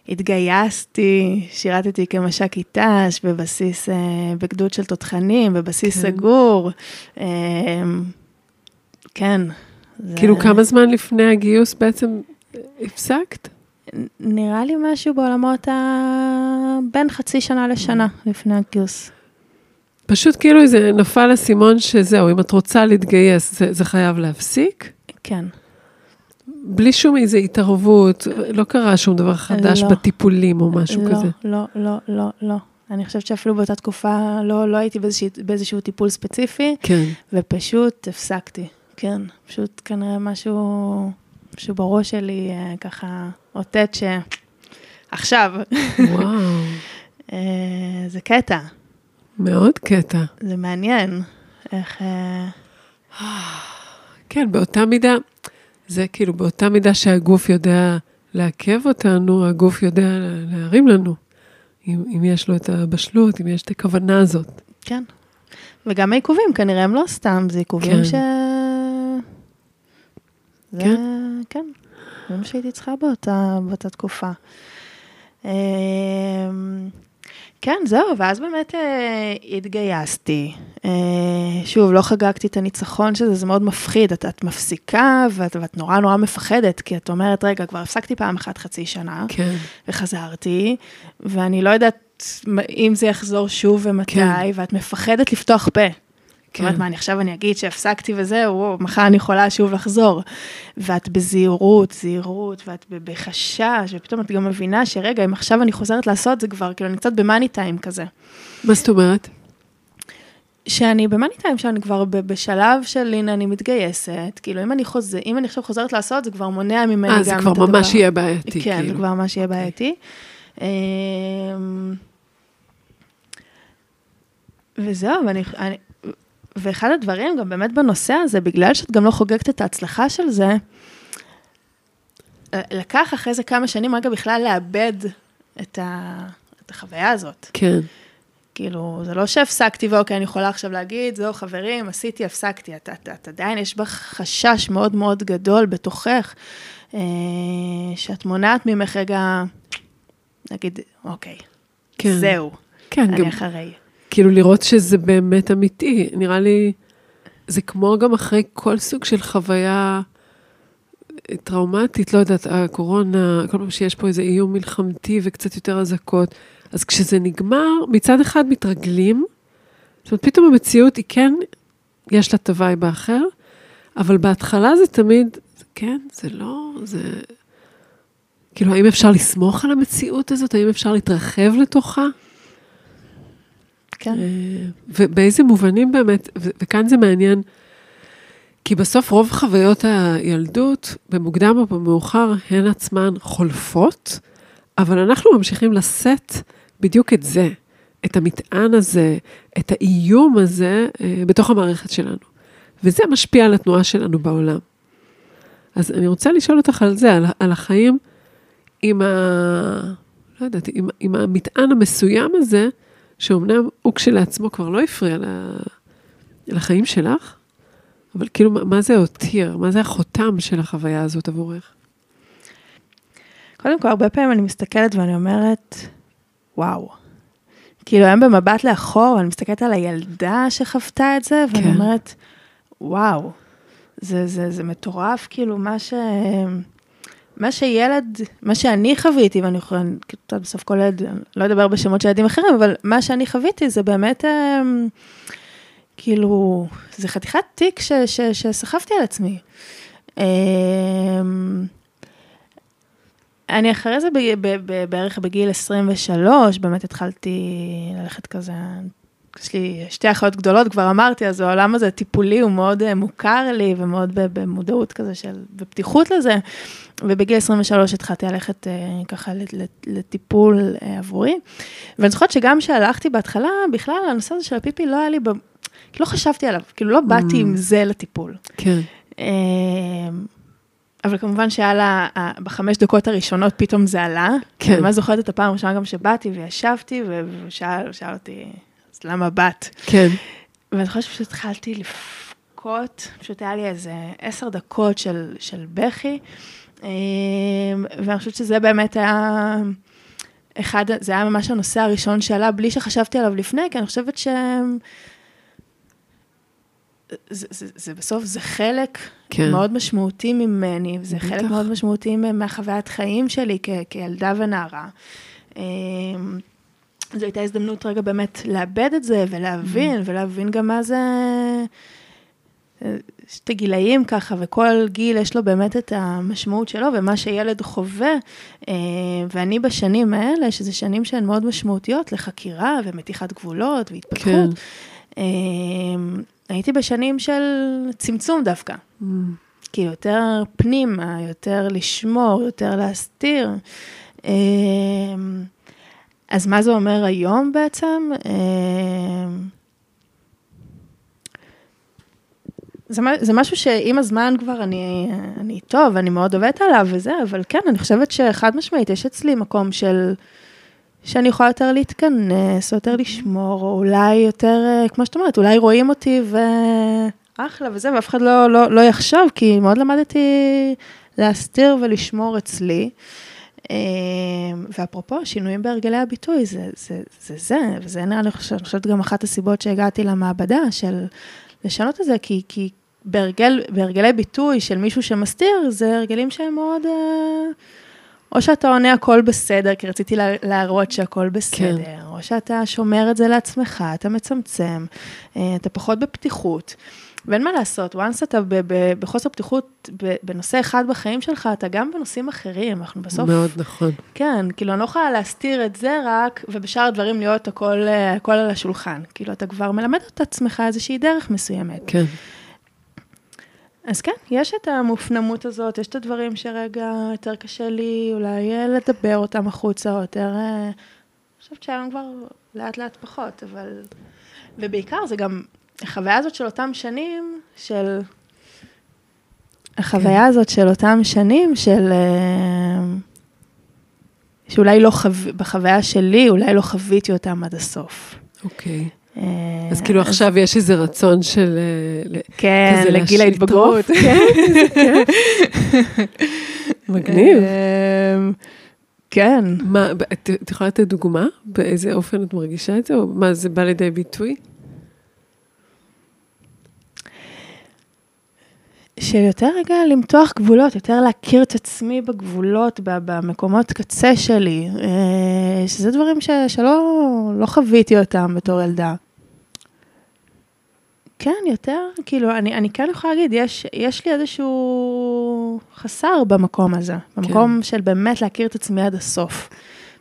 התגייסתי, שירתתי כמש"קית ת"ש בבסיס, בגדוד של תותחנים, בבסיס כן. סגור. כן. כאילו, זה... כמה זמן לפני הגיוס בעצם הפסקת? נראה לי משהו בעולמות ה... בין חצי שנה לשנה לפני הגיוס. פשוט כאילו זה נפל אסימון שזהו, אם את רוצה להתגייס, זה, זה חייב להפסיק? כן. בלי שום איזו התערבות, לא קרה שום דבר חדש לא, בטיפולים או משהו לא, כזה. לא, לא, לא, לא. אני חושבת שאפילו באותה תקופה לא, לא הייתי באיזשה, באיזשהו טיפול ספציפי, כן. ופשוט הפסקתי. כן, פשוט כנראה משהו שבראש שלי אה, ככה אותת ש... עכשיו. וואו. אה, זה קטע. מאוד קטע. זה מעניין. איך... אה, כן, באותה מידה, זה כאילו באותה מידה שהגוף יודע לעכב אותנו, הגוף יודע להרים לנו, אם, אם יש לו את הבשלות, אם יש את הכוונה הזאת. כן. וגם העיכובים, כנראה הם לא סתם, זה עיכובים כן. ש... זה, כן. כן, זה מה שהייתי צריכה באותה, באותה תקופה. כן, זהו, ואז באמת אה, התגייסתי. אה, שוב, לא חגגתי את הניצחון שזה, זה מאוד מפחיד. את, את מפסיקה ואת, ואת נורא נורא מפחדת, כי את אומרת, רגע, כבר הפסקתי פעם אחת חצי שנה, כן. וחזרתי, ואני לא יודעת אם זה יחזור שוב ומתי, כן. ואת מפחדת לפתוח פה. כן. אומרת, מה, אני עכשיו אני אגיד שהפסקתי וזהו, מחר אני יכולה שוב לחזור. ואת בזהירות, זהירות, ואת בחשש, ופתאום את גם מבינה שרגע, אם עכשיו אני חוזרת לעשות זה כבר, כאילו, אני קצת במאני טיים כזה. מה זאת אומרת? שאני במאני טיים, שאני כבר בשלב של, הנה, אני מתגייסת, כאילו, אם אני חוזר, אם אני עכשיו חוזרת לעשות, זה כבר מונע ממני גם את הדבר. אה, זה כבר ממש יהיה בעייתי, כן, כאילו. זה כבר ממש יהיה בעייתי. אמ, וזהו, ואני, ואחד הדברים גם באמת בנושא הזה, בגלל שאת גם לא חוגגת את ההצלחה של זה, לקח אחרי זה כמה שנים רגע בכלל לאבד את, ה, את החוויה הזאת. כן. כאילו, זה לא שהפסקתי ואוקיי, אני יכולה עכשיו להגיד, זהו, חברים, עשיתי, הפסקתי. את, את, את עדיין, יש בך חשש מאוד מאוד גדול בתוכך, אה, שאת מונעת ממך רגע, נגיד, אוקיי, כן. זהו, כן, אני גם... אחרי. כאילו לראות שזה באמת אמיתי, נראה לי, זה כמו גם אחרי כל סוג של חוויה טראומטית, לא יודעת, הקורונה, כל פעם שיש פה איזה איום מלחמתי וקצת יותר אזעקות, אז כשזה נגמר, מצד אחד מתרגלים, זאת אומרת, פתאום המציאות היא כן, יש לה את ה vibe האחר, אבל בהתחלה זה תמיד, כן, זה לא, זה... כאילו, האם אפשר לסמוך על המציאות הזאת? האם אפשר להתרחב לתוכה? כן. אה, ובאיזה מובנים באמת, וכאן זה מעניין, כי בסוף רוב חוויות הילדות, במוקדם או במאוחר, הן עצמן חולפות, אבל אנחנו ממשיכים לשאת בדיוק את זה, את המטען הזה, את האיום הזה, אה, בתוך המערכת שלנו. וזה משפיע על התנועה שלנו בעולם. אז אני רוצה לשאול אותך על זה, על, על החיים עם ה... לא יודעת, עם, עם המטען המסוים הזה, שאומנם הוא כשלעצמו כבר לא הפריע לחיים שלך, אבל כאילו, מה זה הותיר? מה זה החותם של החוויה הזאת עבורך? קודם כל, הרבה פעמים אני מסתכלת ואני אומרת, וואו. כאילו, היום במבט לאחור, אני מסתכלת על הילדה שחוותה את זה, ואני כן. אומרת, וואו, זה, זה, זה מטורף, כאילו, מה ש... מה שילד, מה שאני חוויתי, ואני יכולה, כאילו, בסוף כל ילד, לא אדבר בשמות של ילדים אחרים, אבל מה שאני חוויתי זה באמת, אה, כאילו, זה חתיכת תיק שסחבתי על עצמי. אה, אני אחרי זה בערך בגיל 23, באמת התחלתי ללכת כזה, יש לי שתי אחיות גדולות, כבר אמרתי, אז העולם הזה טיפולי הוא מאוד אה, מוכר לי ומאוד במודעות כזה של, בפתיחות לזה. ובגיל 23 התחלתי ללכת אה, ככה לטיפול אה, עבורי. ואני זוכרת שגם כשהלכתי בהתחלה, בכלל הנושא הזה של הפיפי לא היה לי, ב... לא חשבתי עליו, כאילו לא באתי mm. עם זה לטיפול. כן. אבל כמובן שהיה לה, בחמש דקות הראשונות פתאום זה עלה. כן. אני ממש זוכרת את הפעם הראשונה גם שבאתי וישבתי, ושאל אותי, למה באת? כן. ואני חושבת שפשוט התחלתי לבכות, פשוט היה לי איזה עשר דקות של, של בכי, אמ, ואני חושבת שזה באמת היה אחד, זה היה ממש הנושא הראשון שעלה, בלי שחשבתי עליו לפני, כי אני חושבת ש... זה, זה, זה בסוף, זה חלק כן. מאוד משמעותי ממני, זה בטח. חלק מאוד משמעותי מהחוויית חיים שלי כ, כילדה ונערה. זו הייתה הזדמנות רגע באמת לאבד את זה ולהבין, mm. ולהבין גם מה זה... יש את הגילאים ככה, וכל גיל יש לו באמת את המשמעות שלו, ומה שילד חווה. אה, ואני בשנים האלה, שזה שנים שהן מאוד משמעותיות לחקירה ומתיחת גבולות והתפתחות, כן. אה, הייתי בשנים של צמצום דווקא. Mm. כאילו, יותר פנימה, יותר לשמור, יותר להסתיר. אז מה זה אומר היום בעצם? אה, זה, זה משהו שעם הזמן כבר אני, אני טוב, אני מאוד עובדת עליו וזה, אבל כן, אני חושבת שחד משמעית, יש אצלי מקום של, שאני יכולה יותר להתכנס, או יותר לשמור, או אולי יותר, אה, כמו שאת אומרת, אולי רואים אותי ואחלה וזה, ואף אחד לא, לא, לא יחשוב, כי מאוד למדתי להסתיר ולשמור אצלי. ואפרופו, שינויים בהרגלי הביטוי, זה זה, זה, זה וזה נראה לי, אני חושבת גם אחת הסיבות שהגעתי למעבדה, של לשנות את זה, כי, כי בהרגל, בהרגלי ביטוי של מישהו שמסתיר, זה הרגלים שהם מאוד... או שאתה עונה הכל בסדר, כי רציתי להראות שהכל בסדר, כן. או שאתה שומר את זה לעצמך, אתה מצמצם, אתה פחות בפתיחות. ואין מה לעשות, once אתה בחוסר פתיחות בנושא אחד בחיים שלך, אתה גם בנושאים אחרים, אנחנו בסוף... מאוד נכון. כן, כאילו, אני לא יכולה להסתיר את זה רק, ובשאר הדברים להיות הכל, הכל על השולחן. כאילו, אתה כבר מלמד את עצמך איזושהי דרך מסוימת. כן. אז כן, יש את המופנמות הזאת, יש את הדברים שרגע יותר קשה לי אולי לדבר אותם החוצה, או יותר... אני חושבת שהיום כבר לאט לאט פחות, אבל... ובעיקר זה גם החוויה הזאת של אותם שנים, של... החוויה כן. הזאת של אותם שנים, של... אה, שאולי לא חו... בחוויה שלי, אולי לא חוויתי אותם עד הסוף. אוקיי. אה, אז כאילו עכשיו יש איזה רצון של... אה, כן, לגיל ההתבגרות. כן, כן. מגניב. כן. מה, את יכולה לתת דוגמה? באיזה אופן את מרגישה את זה? או מה, זה בא לידי ביטוי? של יותר רגע למתוח גבולות, יותר להכיר את עצמי בגבולות, במקומות קצה שלי, אה, שזה דברים ש, שלא לא חוויתי אותם בתור ילדה. כן, יותר, כאילו, אני, אני כן יכולה להגיד, יש, יש לי איזשהו חסר במקום הזה, במקום כן. של באמת להכיר את עצמי עד הסוף.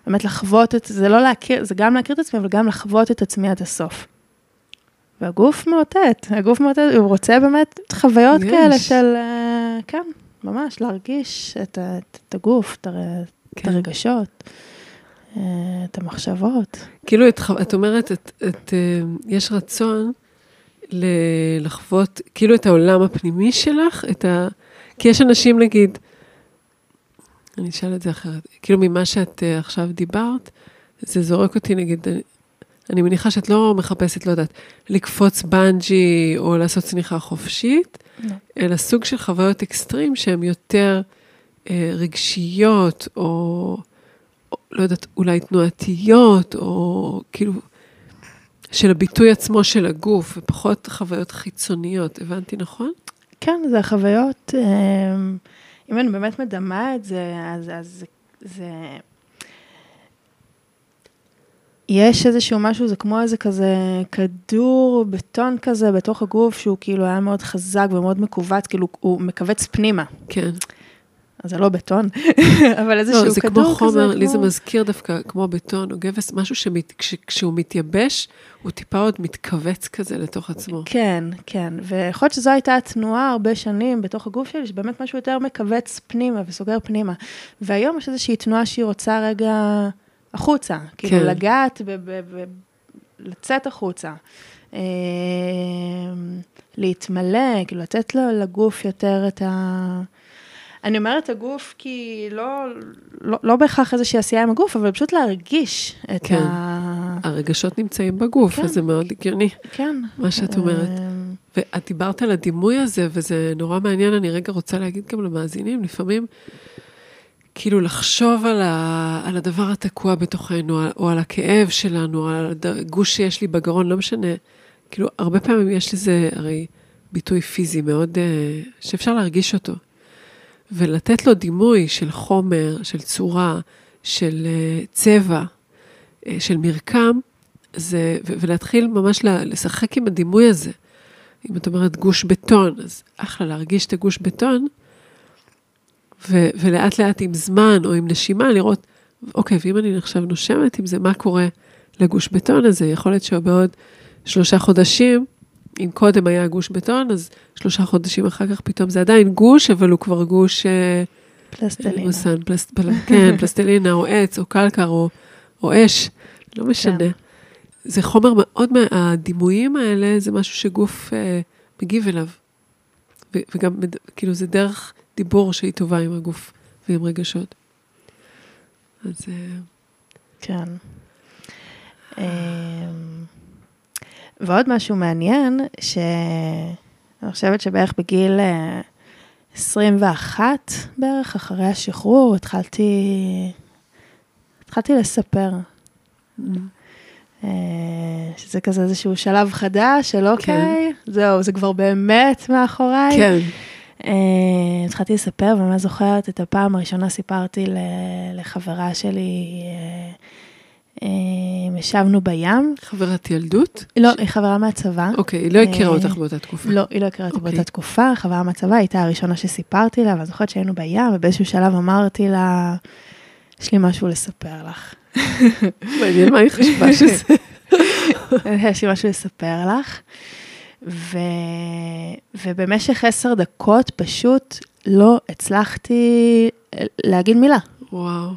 באמת לחוות את, זה לא להכיר, זה גם להכיר את עצמי, אבל גם לחוות את עצמי עד הסוף. והגוף מאותת, הגוף מאותת, הוא רוצה באמת חוויות יש. כאלה של, אה, כן, ממש, להרגיש את, את, את הגוף, את, כן. את הרגשות, אה, את המחשבות. כאילו, את, את אומרת, את, את, אה, יש רצון לחוות, כאילו, את העולם הפנימי שלך, את ה... כי יש אנשים, נגיד, אני אשאל את זה אחרת, כאילו, ממה שאת עכשיו דיברת, זה זורק אותי, נגיד, אני מניחה שאת לא מחפשת, לא יודעת, לקפוץ בנג'י או לעשות צניחה חופשית, לא. אלא סוג של חוויות אקסטרים שהן יותר אה, רגשיות, או, או לא יודעת, אולי תנועתיות, או כאילו, של הביטוי עצמו של הגוף, ופחות חוויות חיצוניות. הבנתי נכון? כן, זה החוויות, אה, אם אני באמת מדמה את זה, אז, אז זה... יש איזשהו משהו, זה כמו איזה כזה כדור בטון כזה בתוך הגוף, שהוא כאילו היה מאוד חזק ומאוד מכווץ, כאילו הוא מכווץ פנימה. כן. אז זה לא בטון, אבל איזשהו לא, זה כדור כמו חומר, כזה. לי כמו... זה מזכיר דווקא כמו בטון או גבס, משהו שכשהוא מתייבש, הוא טיפה עוד מתכווץ כזה לתוך עצמו. כן, כן, ויכול להיות שזו הייתה התנועה הרבה שנים בתוך הגוף שלי, שבאמת משהו יותר מכווץ פנימה וסוגר פנימה. והיום יש איזושהי תנועה שהיא רוצה רגע... החוצה, כאילו כן. לגעת, ב- ב- ב- לצאת החוצה. אה, להתמלא, כאילו לתת לו לגוף יותר את ה... אני אומרת הגוף כי לא, לא, לא בהכרח איזושהי עשייה עם הגוף, אבל פשוט להרגיש את כן. ה... הרגשות נמצאים בגוף, כן. וזה מאוד הגיוני. כן. מה שאת אומרת. אה, ואת דיברת על הדימוי הזה, וזה נורא מעניין, אני רגע רוצה להגיד גם למאזינים, לפעמים כאילו לחשוב על, ה, על הדבר התקוע בתוכנו, או על הכאב שלנו, על הגוש שיש לי בגרון, לא משנה. כאילו, הרבה פעמים יש לזה הרי ביטוי פיזי מאוד, uh, שאפשר להרגיש אותו. ולתת לו דימוי של חומר, של צורה, של uh, צבע, uh, של מרקם, זה, ולהתחיל ממש לשחק עם הדימוי הזה. אם את אומרת גוש בטון, אז אחלה להרגיש את הגוש בטון, ו- ולאט לאט עם זמן או עם נשימה לראות, אוקיי, ואם אני עכשיו נושמת עם זה, מה קורה לגוש בטון הזה? יכול להיות שבעוד שלושה חודשים, אם קודם היה גוש בטון, אז שלושה חודשים אחר כך פתאום זה עדיין גוש, אבל הוא כבר גוש... אה, פלסטלינה. מוסן, פלס, פל, כן, פלסטלינה או עץ או קלקר או, או אש, לא משנה. כן. זה חומר מאוד, הדימויים האלה זה משהו שגוף אה, מגיב אליו. וגם, כאילו, זה דרך דיבור שהיא טובה עם הגוף ועם רגשות. אז... אה, כן. אמ, ועוד משהו מעניין, שאני חושבת שבערך בגיל 21 בערך, אחרי השחרור, התחלתי, התחלתי לספר. אה, שזה כזה איזשהו שלב חדש של אוקיי, כן. זהו, זה כבר באמת מאחוריי. כן. אה, התחלתי לספר, ואני זוכרת את הפעם הראשונה סיפרתי לחברה שלי, אה, ישבנו בים. חברת ילדות? לא, היא חברה מהצבא. אוקיי, היא לא הכירה אותך באותה תקופה. לא, היא לא הכירה אותי אוקיי. באותה תקופה, חברה מהצבא הייתה הראשונה שסיפרתי לה, ואני זוכרת שהיינו בים, ובאיזשהו שלב אמרתי לה, יש לי משהו לספר לך. מעניין מה היא חשבה שזה. יש לי משהו לספר לך. ו... ובמשך עשר דקות פשוט לא הצלחתי להגיד מילה. וואו.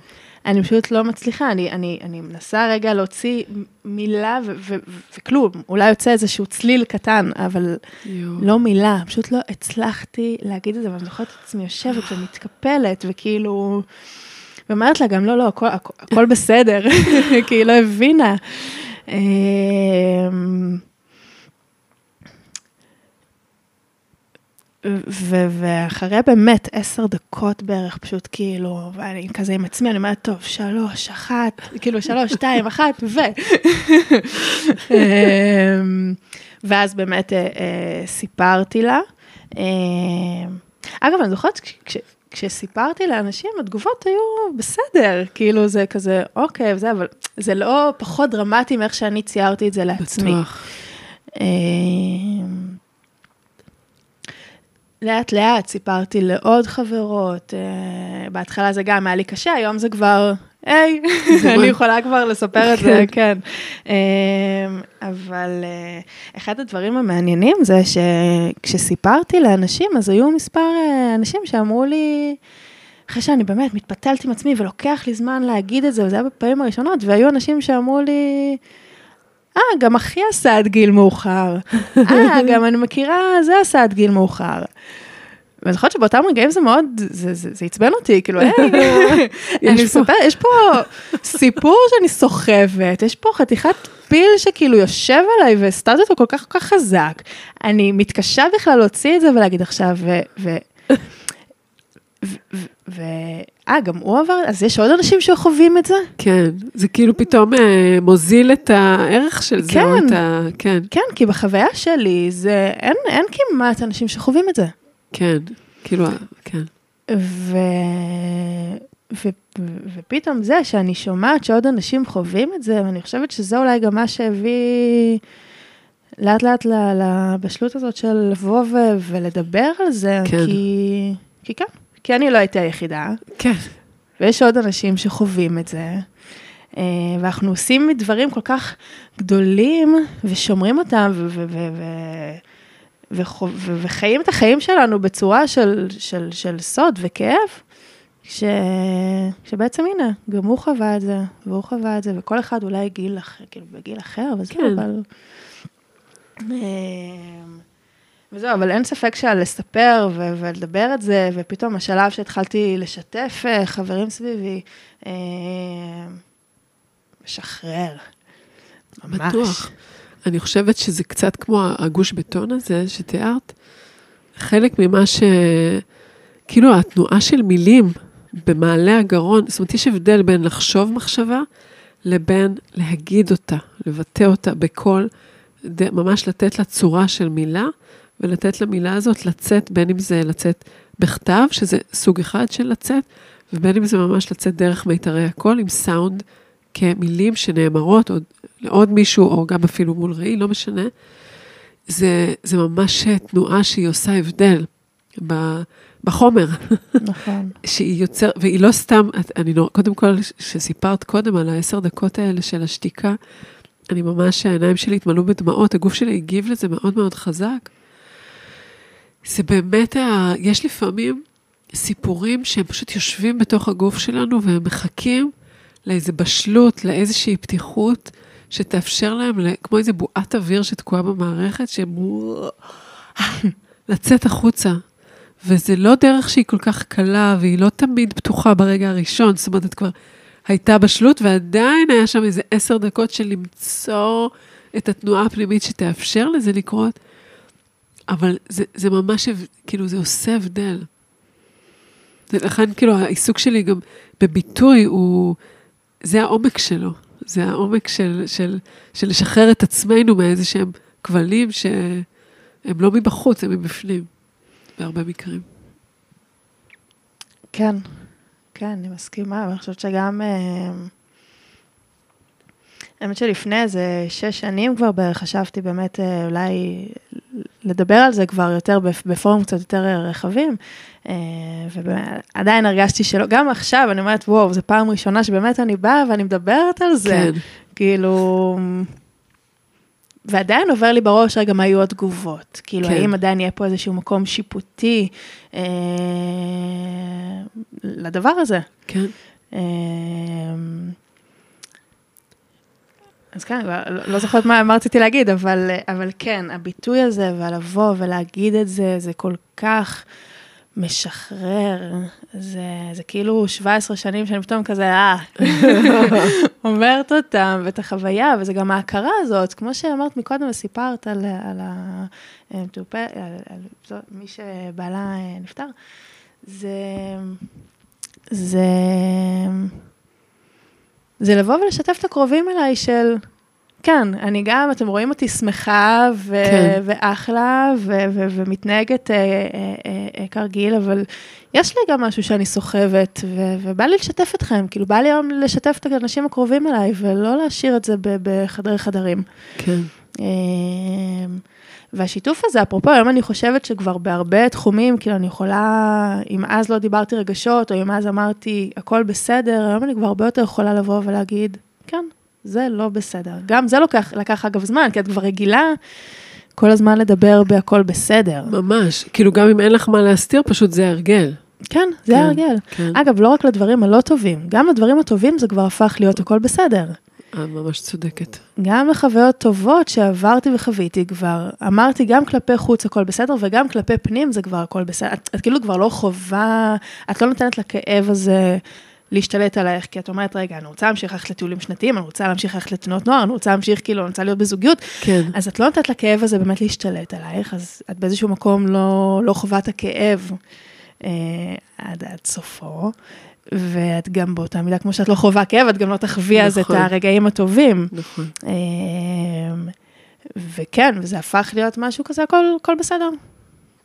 אני פשוט לא מצליחה, אני, אני, אני מנסה רגע להוציא מילה ו- ו- ו- וכלום, אולי יוצא איזשהו צליל קטן, אבל יו. לא מילה, פשוט לא הצלחתי להגיד את זה, ואני זוכרת את עצמי יושבת ומתקפלת, וכאילו, ואומרת לה גם, לא, לא, הכל, הכל, הכל בסדר, כי היא לא הבינה. אמ, ו- ואחרי באמת עשר דקות בערך, פשוט כאילו, ואני כזה עם עצמי, אני אומרת, טוב, שלוש, אחת, כאילו שלוש, שתיים, אחת, ו... אמ, ואז באמת אה, אה, סיפרתי לה. אמ, אגב, אני זוכרת, כשסיפרתי לאנשים, התגובות היו בסדר, כאילו זה כזה, אוקיי, וזה, אבל זה לא פחות דרמטי מאיך שאני ציירתי את זה לעצמי. בטוח. אמ, לאט לאט סיפרתי לעוד חברות, uh, בהתחלה זה גם היה לי קשה, היום זה כבר, היי, אני יכולה כבר לספר את זה, כן. Uh, אבל uh, אחד הדברים המעניינים זה שכשסיפרתי לאנשים, אז היו מספר uh, אנשים שאמרו לי, אחרי שאני באמת מתפתלת עם עצמי ולוקח לי זמן להגיד את זה, וזה היה בפעמים הראשונות, והיו אנשים שאמרו לי, אה, גם אחי עשה עד גיל מאוחר. אה, גם אני מכירה, זה עשה עד גיל מאוחר. ואני זוכרת שבאותם רגעים זה מאוד, זה עצבן אותי, כאילו, אני מספר, יש פה סיפור שאני סוחבת, יש פה חתיכת פיל שכאילו יושב עליי והסתרת אותו כל כך כל כך חזק. אני מתקשה בכלל להוציא את זה ולהגיד עכשיו, ו... אה, גם הוא עבר, אז יש עוד אנשים שחווים את זה? כן, זה כאילו פתאום אה, מוזיל את הערך של זה, כן, את ה... כן. כן, כי בחוויה שלי זה, אין, אין כמעט אנשים שחווים את זה. כן, כאילו, כן. ו... ו... ופתאום זה שאני שומעת שעוד אנשים חווים את זה, ואני חושבת שזה אולי גם מה שהביא לאט לאט לבשלות הזאת של לבוא ו... ולדבר על זה, כן. כי... כי כן, כי אני לא הייתי היחידה. כן. ויש עוד אנשים שחווים את זה. אה, ואנחנו עושים דברים כל כך גדולים ושומרים אותם ו- ו- ו- ו- וחו- ו- וחיים את החיים שלנו בצורה של, של, של סוד וכאב, ש... שבעצם הנה, גם הוא חווה את זה, והוא חווה את זה, וכל אחד אולי גיל אחר, כאילו בגיל אחר, אבל כן. אבל... אה, וזהו, אבל אין ספק שלספר ו- ולדבר את זה, ופתאום השלב שהתחלתי לשתף אה, חברים סביבי, אה, משחרר. ממש. בטוח. אני חושבת שזה קצת כמו הגוש בטון הזה שתיארת. חלק ממה ש... כאילו התנועה של מילים במעלה הגרון, זאת אומרת, יש הבדל בין לחשוב מחשבה לבין להגיד אותה, לבטא אותה בקול, ממש לתת לה צורה של מילה, ולתת למילה הזאת לצאת, בין אם זה לצאת בכתב, שזה סוג אחד של לצאת, ובין אם זה ממש לצאת דרך מיתרי הקול עם סאונד כמילים שנאמרות עוד לעוד מישהו, או גם אפילו מול ראי, לא משנה. זה, זה ממש תנועה שהיא עושה הבדל בחומר. נכון. שהיא יוצר, והיא לא סתם, אני לא, קודם כל, שסיפרת קודם על העשר דקות האלה של השתיקה, אני ממש, העיניים שלי התמלאו בדמעות, הגוף שלי הגיב לזה מאוד מאוד חזק. זה באמת, ה... יש לפעמים סיפורים שהם פשוט יושבים בתוך הגוף שלנו והם מחכים לאיזה בשלות, לאיזושהי פתיחות, שתאפשר להם, כמו איזה בועת אוויר שתקועה במערכת, שהם... לצאת החוצה. וזה לא דרך שהיא כל כך קלה, והיא לא תמיד פתוחה ברגע הראשון, זאת אומרת, את כבר הייתה בשלות, ועדיין היה שם איזה עשר דקות של למצוא את התנועה הפנימית שתאפשר לזה לקרות. אבל זה, זה ממש, כאילו, זה עושה הבדל. לכן, כאילו, העיסוק שלי גם בביטוי הוא, זה העומק שלו. זה העומק של, של, של לשחרר את עצמנו מאיזה שהם כבלים שהם לא מבחוץ, הם מבפנים, בהרבה מקרים. כן, כן, אני מסכימה, ואני חושבת שגם... אה, האמת שלפני איזה שש שנים כבר בערך חשבתי באמת אה, אולי לדבר על זה כבר יותר בפורום קצת יותר רחבים, אה, ועדיין הרגשתי שלא, גם עכשיו אני אומרת, וואו, זו פעם ראשונה שבאמת אני באה ואני מדברת על זה. כן. כאילו... ועדיין עובר לי בראש רגע מה יהיו התגובות. כאילו, כן. האם עדיין יהיה פה איזשהו מקום שיפוטי אה, לדבר הזה. כן. אה, אז כן, לא, לא זוכרת מה, מה רציתי להגיד, אבל, אבל כן, הביטוי הזה, ולבוא ולהגיד את זה, זה כל כך משחרר. זה, זה כאילו 17 שנים שאני פתאום כזה, אה, אומרת אותם, ואת החוויה, וזה גם ההכרה הזאת, כמו שאמרת מקודם וסיפרת על, על, המטופל, על, על, על מי שבעלה אה, נפטר, זה... זה... זה לבוא ולשתף את הקרובים אליי של, כן, אני גם, אתם רואים אותי שמחה ו- כן. ואחלה ו- ו- ומתנהגת אה, אה, אה, אה, כרגיל, אבל יש לי גם משהו שאני סוחבת, ו- ובא לי לשתף אתכם, כאילו בא לי היום לשתף את האנשים הקרובים אליי, ולא להשאיר את זה בחדרי חדרים. כן. והשיתוף הזה, אפרופו, היום אני חושבת שכבר בהרבה תחומים, כאילו אני יכולה, אם אז לא דיברתי רגשות, או אם אז אמרתי הכל בסדר, היום אני כבר הרבה יותר יכולה לבוא ולהגיד, כן, זה לא בסדר. גם זה לוקח, לקח אגב זמן, כי את כבר רגילה כל הזמן לדבר בהכל בסדר. ממש, כאילו גם אם אין לך מה להסתיר, פשוט זה הרגל. כן, זה כן, הרגל. כן. אגב, לא רק לדברים הלא טובים, גם לדברים הטובים זה כבר הפך להיות הכל בסדר. את ממש צודקת. גם לחוויות טובות שעברתי וחוויתי כבר, אמרתי גם כלפי חוץ הכל בסדר, וגם כלפי פנים זה כבר הכל בסדר. את, את כאילו כבר לא חובה, את לא נותנת לכאב הזה להשתלט עלייך, כי את אומרת, רגע, אני רוצה להמשיך ללכת לטיולים שנתיים, אני רוצה להמשיך ללכת לתנועות נוער, אני רוצה להמשיך, כאילו, אני רוצה להיות בזוגיות. כן. אז את לא נותנת לכאב הזה באמת להשתלט עלייך, אז את באיזשהו מקום לא, לא חווה את הכאב אה, עד, עד סופו. ואת גם באותה מידה, כמו שאת לא חווה כאב, את גם לא תחווי נכון. אז את נכון. הרגעים הטובים. נכון. אה, וכן, וזה הפך להיות משהו כזה, הכל, הכל בסדר.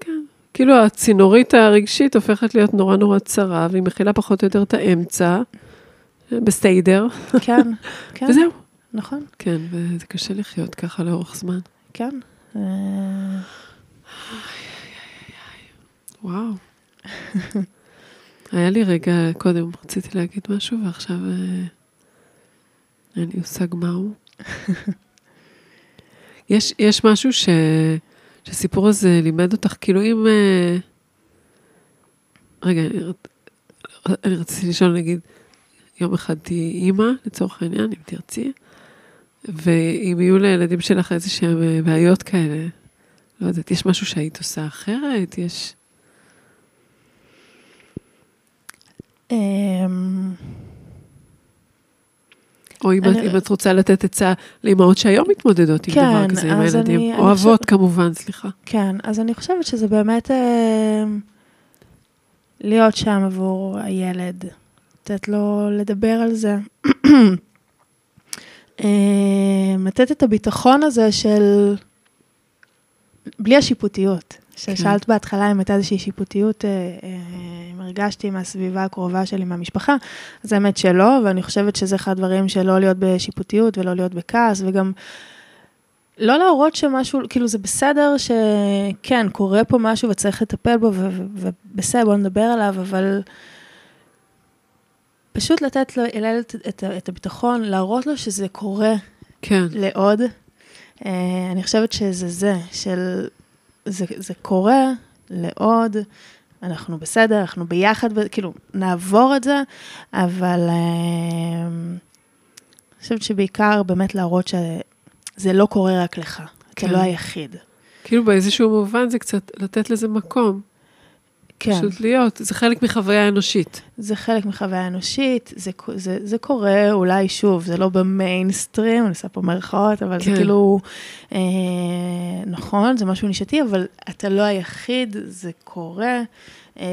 כן. כאילו הצינורית הרגשית הופכת להיות נורא נורא צרה, והיא מכילה פחות או יותר את האמצע, בסטיידר. כן, כן. וזהו. נכון. כן, וזה קשה לחיות ככה לאורך זמן. כן. וואו. היה לי רגע, קודם רציתי להגיד משהו, ועכשיו אה, אין לי מושג מהו. יש, יש משהו ש... שהסיפור הזה לימד אותך, כאילו אם... אה, רגע, אני, אני רציתי לשאול, נגיד, יום אחד תהיי אימא, לצורך העניין, אם תרצי, ואם יהיו לילדים שלך איזה שהם אה, בעיות כאלה, לא יודעת, יש משהו שהיית עושה אחרת? יש... או אם, אני... אם את רוצה לתת עצה לאמהות שהיום מתמודדות עם כן, דבר כזה עם הילדים, אני, או אבות חושב... כמובן, סליחה. כן, אז אני חושבת שזה באמת אה, להיות שם עבור הילד, לתת לו לדבר על זה. אה, לתת את הביטחון הזה של, בלי השיפוטיות. ששאלת כן. בהתחלה אם הייתה איזושהי שיפוטיות, אה, אה, אם הרגשתי מהסביבה הקרובה שלי, מהמשפחה, אז האמת שלא, ואני חושבת שזה אחד הדברים שלא להיות בשיפוטיות ולא להיות בכעס, וגם לא להראות שמשהו, כאילו זה בסדר שכן, קורה פה משהו וצריך לטפל בו, ובסדר, בוא נדבר עליו, אבל פשוט לתת לו, לילד את, את הביטחון, להראות לו שזה קורה כן. לעוד. Uh, אני חושבת שזה זה, של זה, זה קורה לעוד, אנחנו בסדר, אנחנו ביחד, כאילו, נעבור את זה, אבל אה, אני חושבת שבעיקר באמת להראות שזה לא קורה רק לך, כן. אתה לא היחיד. כאילו באיזשהו מובן זה קצת לתת לזה מקום. כן. פשוט להיות, זה חלק מחוויה אנושית. זה חלק מחוויה אנושית, זה, זה, זה קורה אולי שוב, זה לא במיינסטרים, אני עושה פה מירכאות, אבל כן. זה כאילו, אה, נכון, זה משהו נישתי, אבל אתה לא היחיד, זה קורה. אה,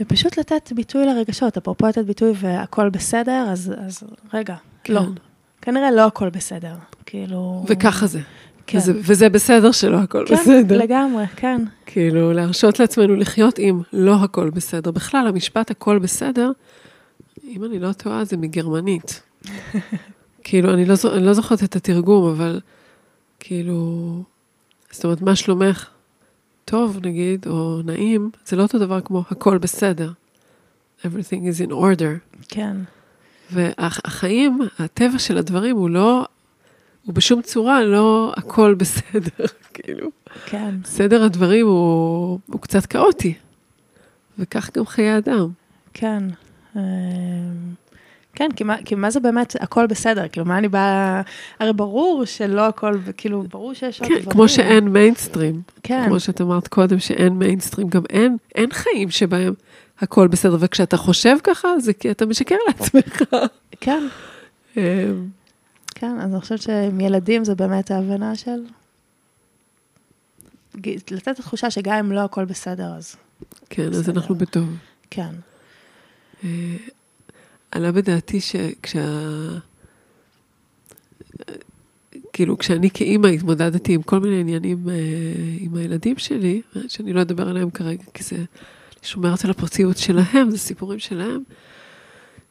ופשוט לתת ביטוי לרגשות, אפרופו לתת ביטוי והכל בסדר, אז, אז רגע, כן. לא. כנראה לא הכל בסדר, כאילו... וככה זה. כן. וזה, וזה בסדר שלא הכל כן, בסדר. כן, לגמרי, כן. כאילו, להרשות לעצמנו לחיות עם לא הכל בסדר. בכלל, המשפט הכל בסדר, אם אני לא טועה, זה מגרמנית. כאילו, אני לא, אני לא זוכרת את התרגום, אבל כאילו, זאת אומרת, מה שלומך? טוב, נגיד, או נעים, זה לא אותו דבר כמו הכל בסדר. Everything is in order. כן. והחיים, הטבע של הדברים הוא לא, הוא בשום צורה לא הכל בסדר, כאילו. כן. סדר הדברים הוא, הוא קצת כאוטי, וכך גם חיי אדם. כן. אמ, כן, כי מה, כי מה זה באמת הכל בסדר? כאילו, מה אני באה... הרי ברור שלא הכל, כאילו, ברור שיש עוד כן, דברים. כמו שאין מיינסטרים. כן. כמו שאת אמרת קודם, שאין מיינסטרים, גם אין, אין חיים שבהם הכל בסדר, וכשאתה חושב ככה, זה כי אתה משקר לעצמך. כן. כן, אז אני חושבת שעם ילדים זה באמת ההבנה של... לתת את התחושה שגם אם לא הכל בסדר, אז... כן, בסדר. אז אנחנו בטוב. כן. אה, עלה בדעתי שכשה... כאילו, כשאני כאימא התמודדתי עם כל מיני עניינים אה, עם הילדים שלי, שאני לא אדבר עליהם כרגע, כי זה שומרת על הפרטיות שלהם, זה סיפורים שלהם.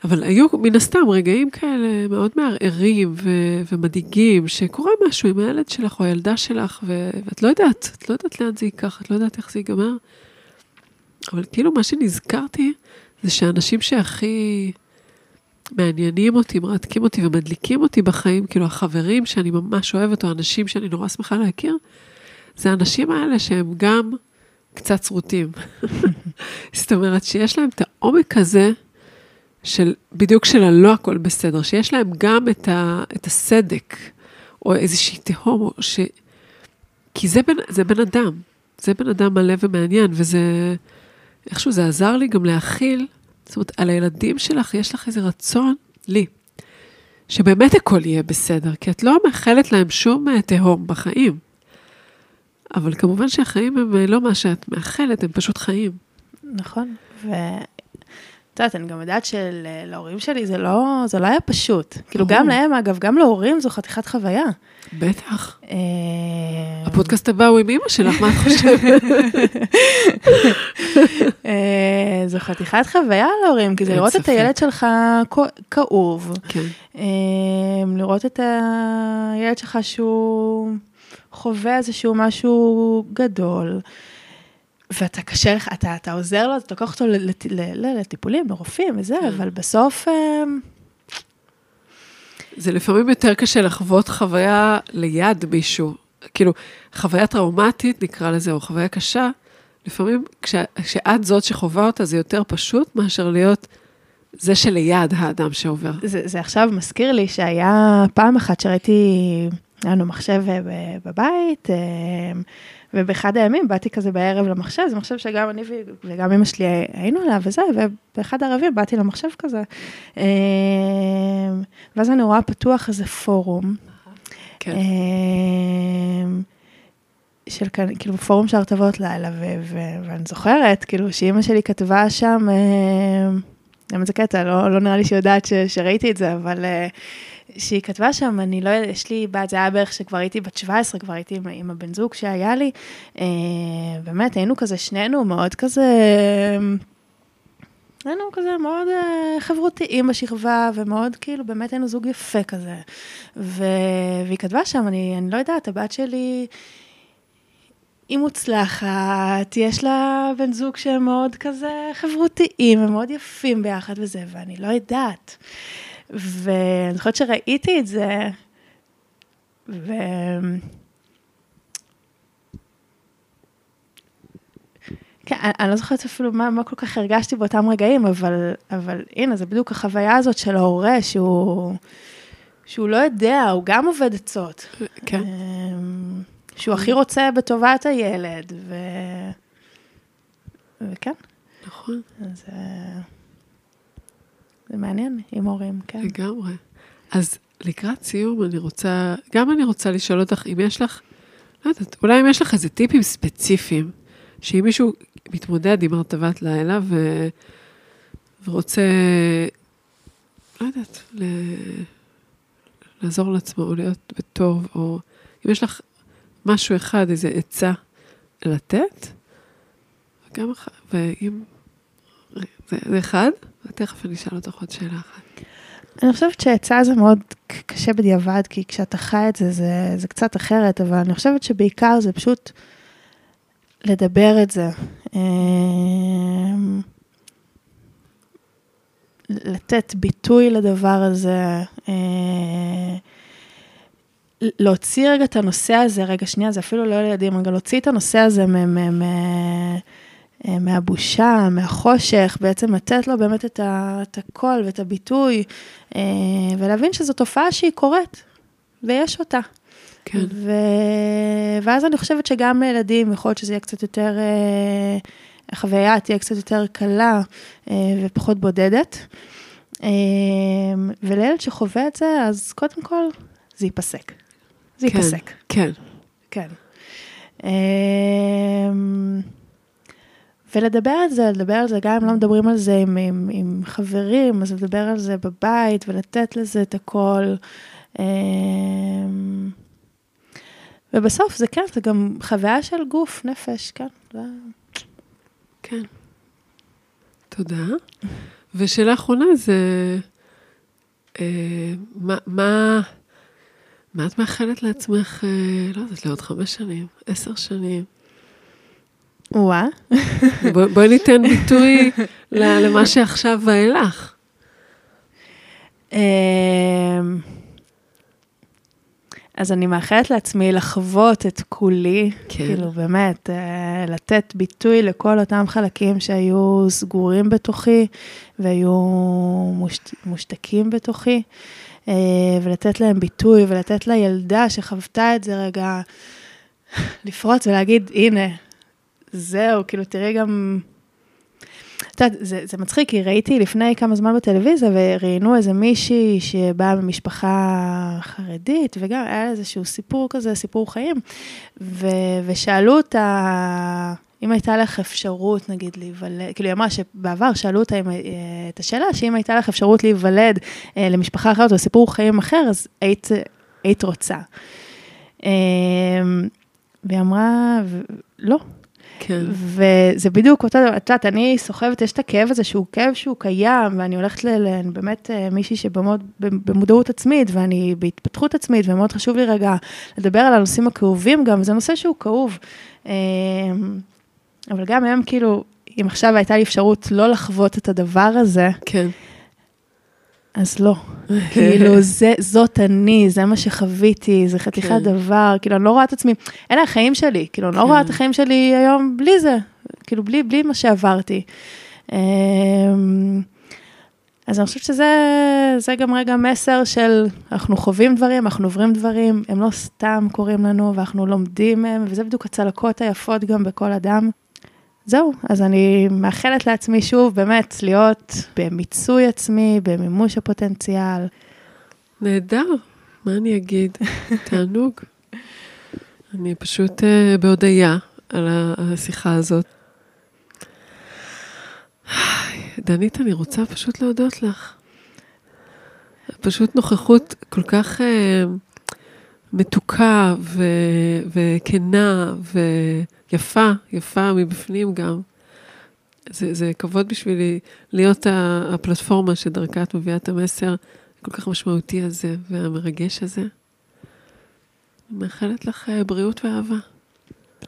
אבל היו מן הסתם רגעים כאלה מאוד מערערים ו- ומדאיגים, שקורה משהו עם הילד שלך או הילדה שלך, ו- ואת לא יודעת, את לא יודעת לאן זה ייקח, את לא יודעת איך זה ייגמר. אבל כאילו מה שנזכרתי, זה שאנשים שהכי מעניינים אותי, מרתקים אותי ומדליקים אותי בחיים, כאילו החברים שאני ממש אוהבת, או אנשים שאני נורא שמחה להכיר, זה האנשים האלה שהם גם קצת שרוטים. זאת אומרת שיש להם את העומק הזה, של, בדיוק של הלא הכל בסדר, שיש להם גם את, ה, את הסדק, או איזושהי תהום, ש... כי זה בן, זה בן אדם, זה בן אדם מלא ומעניין, וזה, איכשהו זה עזר לי גם להכיל, זאת אומרת, על הילדים שלך יש לך איזה רצון, לי, שבאמת הכל יהיה בסדר, כי את לא מאחלת להם שום אה, תהום בחיים. אבל כמובן שהחיים הם אה, לא מה שאת מאחלת, הם פשוט חיים. נכון, ו... את יודעת, אני גם יודעת שלהורים שלי זה לא, זה לא היה פשוט. כאילו, גם להם, אגב, גם להורים זו חתיכת חוויה. בטח. אה, הפודקאסט הבא הוא עם אמא שלך, מה את חושבת? אה, זו חתיכת חוויה להורים, כי זה לראות את הילד שלך כאוב. כן. אה, לראות את הילד שלך שהוא חווה איזשהו משהו גדול. ואתה קשה לך, אתה, אתה עוזר לו, אתה לוקח אותו לט, לטיפולים, לרופאים וזה, כן. אבל בסוף... אמ, זה לפעמים יותר קשה לחוות חוויה ליד מישהו, כאילו, חוויה טראומטית, נקרא לזה, או חוויה קשה, לפעמים כש, כשאת זאת שחווה אותה, זה יותר פשוט מאשר להיות זה שליד האדם שעובר. זה, זה עכשיו מזכיר לי שהיה פעם אחת שראיתי, היה לנו מחשב אה, בבית, אמ, ובאחד הימים באתי כזה בערב למחשב, זה מחשב שגם אני וגם אמא שלי היינו עליו וזה, ובאחד הערבים באתי למחשב כזה. אמ, ואז אני רואה פתוח איזה פורום. כן. של כאן, כאילו פורום של הרטבות לילה, ואני זוכרת, כאילו, שאימא שלי כתבה שם, למה זה קטע, לא, לא נראה לי שהיא יודעת שראיתי את זה, אבל שהיא כתבה שם, אני לא יודעת, יש לי בת, זה היה בערך שכבר הייתי בת 17, כבר הייתי עם, עם הבן זוג שהיה לי. אה, באמת, היינו כזה שנינו מאוד כזה, היינו כזה מאוד אה, חברותיים בשכבה, ומאוד כאילו, באמת היינו זוג יפה כזה. ו, והיא כתבה שם, אני, אני לא יודעת, הבת שלי... היא מוצלחת, יש לה בן זוג שהם מאוד כזה חברותיים, הם מאוד יפים ביחד וזה, ואני לא יודעת. ואני זוכרת שראיתי את זה, ו... כן, אני לא זוכרת אפילו מה, מה כל כך הרגשתי באותם רגעים, אבל, אבל הנה, זה בדיוק החוויה הזאת של ההורה, שהוא, שהוא לא יודע, הוא גם עובד עצות. כן. אמ, שהוא הכי רוצה בטובת הילד, ו... וכן, נכון, אז אה, זה מעניין עם הורים, כן. לגמרי. אז לקראת סיום, אני רוצה, גם אני רוצה לשאול אותך אם יש לך, לא יודעת, אולי אם יש לך איזה טיפים ספציפיים, שאם מישהו מתמודד עם הרטבת לילה ו... ורוצה, לא יודעת, ל... לעזור לעצמו או להיות בטוב, או אם יש לך משהו אחד, איזה עצה לתת, וגם ואם... זה, אחד, ותכף אני אשאל אותך עוד שאלה אחת. אני חושבת שעצה זה מאוד קשה בדיעבד, כי כשאתה חי את זה, זה, זה קצת אחרת, אבל אני חושבת שבעיקר זה פשוט לדבר את זה. אמ, לתת ביטוי לדבר הזה, אה, להוציא רגע את הנושא הזה, רגע שנייה, זה אפילו לא ילדים, רגע להוציא את הנושא הזה מ- מ- מ- מהבושה, מהחושך, בעצם לתת לו באמת את, ה- את הקול ואת הביטוי, אה, ולהבין שזו תופעה שהיא קורית, ויש אותה. כן. ו... ואז אני חושבת שגם לילדים, יכול להיות שזה יהיה קצת יותר, אה, החוויה תהיה קצת יותר קלה אה, ופחות בודדת. אה, ולילד שחווה את זה, אז קודם כל, זה ייפסק. זה כן, ייפסק, כן, כן. ולדבר על זה, לדבר על זה, גם אם לא מדברים על זה עם, עם, עם חברים, אז לדבר על זה בבית ולתת לזה את הכל. אה, ובסוף זה כן, זה גם חוויה של גוף, נפש, כן. זה... כן. תודה. ושאלה אחרונה זה, אה, מה, מה, מה את מאחלת לעצמך, אה, לא יודעת, לעוד חמש שנים, עשר שנים? וואה. בוא, בואי ניתן ביטוי למה שעכשיו ואילך. אמ, אז אני מאחלת לעצמי לחוות את כולי, כן. כאילו באמת, אה, לתת ביטוי לכל אותם חלקים שהיו סגורים בתוכי והיו מושת, מושתקים בתוכי, אה, ולתת להם ביטוי ולתת לילדה שחוותה את זה רגע לפרוץ ולהגיד, הנה, זהו, כאילו תראי גם... את יודעת, זה, זה מצחיק, כי ראיתי לפני כמה זמן בטלוויזיה, וראיינו איזה מישהי שבאה ממשפחה חרדית, וגם היה לה איזשהו סיפור כזה, סיפור חיים, ו, ושאלו אותה, אם הייתה לך אפשרות, נגיד, להיוולד, כאילו, היא אמרה שבעבר שאלו אותה אם, אה, את השאלה, שאם הייתה לך אפשרות להיוולד אה, למשפחה אחרת או סיפור חיים אחר, אז היית, היית רוצה. אה, והיא אמרה, לא, כן, וזה בדיוק אותו דבר, את יודעת, אני סוחבת, יש את הכאב הזה שהוא כאב שהוא קיים, ואני הולכת ל... אני באמת אה, מישהי שבמוד, במודעות עצמית, ואני בהתפתחות עצמית, ומאוד חשוב לי רגע לדבר על הנושאים הכאובים גם, זה נושא שהוא כאוב. אה, אבל גם היום, כאילו, אם עכשיו הייתה לי אפשרות לא לחוות את הדבר הזה, כן, אז לא. כאילו, זה, זאת אני, זה מה שחוויתי, זה חתיכת כן. דבר, כאילו, אני לא רואה את עצמי, אלה החיים שלי, כאילו, אני לא כן. רואה את החיים שלי היום בלי זה, כאילו, בלי, בלי מה שעברתי. אמ, אז אני חושבת שזה זה גם רגע מסר של אנחנו חווים דברים, אנחנו עוברים דברים, הם לא סתם קורים לנו ואנחנו לומדים מהם, וזה בדיוק הצלקות היפות גם בכל אדם. זהו, אז אני מאחלת לעצמי שוב, באמת, להיות במיצוי עצמי, במימוש הפוטנציאל. נהדר, מה אני אגיד? תענוג. אני פשוט uh, בהודיה על השיחה הזאת. דנית, אני רוצה פשוט להודות לך. פשוט נוכחות כל כך uh, מתוקה ו- וכנה ויפה, יפה מבפנים גם. זה, זה כבוד בשבילי להיות הפלטפורמה שדרכה את מביאה את המסר הכל כך משמעותי הזה והמרגש הזה. אני מאחלת לך אה, בריאות ואהבה.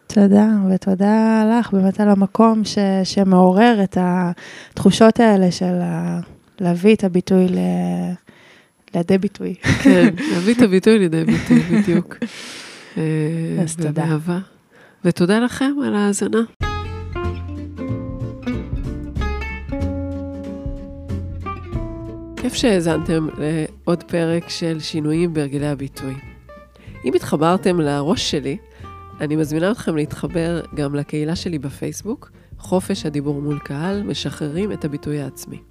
תודה, ותודה לך באמת על המקום ש, שמעורר את התחושות האלה של ה, להביא את הביטוי ל, לידי ביטוי. כן, להביא את הביטוי לידי ביטוי, בדיוק. אה, אז תודה. ותודה לכם על ההאזנה. כיף שהאזנתם לעוד פרק של שינויים בהרגלי הביטוי. אם התחברתם לראש שלי, אני מזמינה אתכם להתחבר גם לקהילה שלי בפייסבוק, חופש הדיבור מול קהל, משחררים את הביטוי העצמי.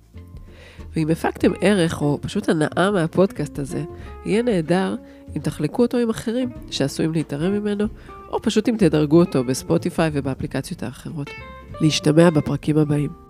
ואם הפקתם ערך או פשוט הנאה מהפודקאסט הזה, יהיה נהדר אם תחלקו אותו עם אחרים שעשויים להתערם ממנו, או פשוט אם תדרגו אותו בספוטיפיי ובאפליקציות האחרות. להשתמע בפרקים הבאים.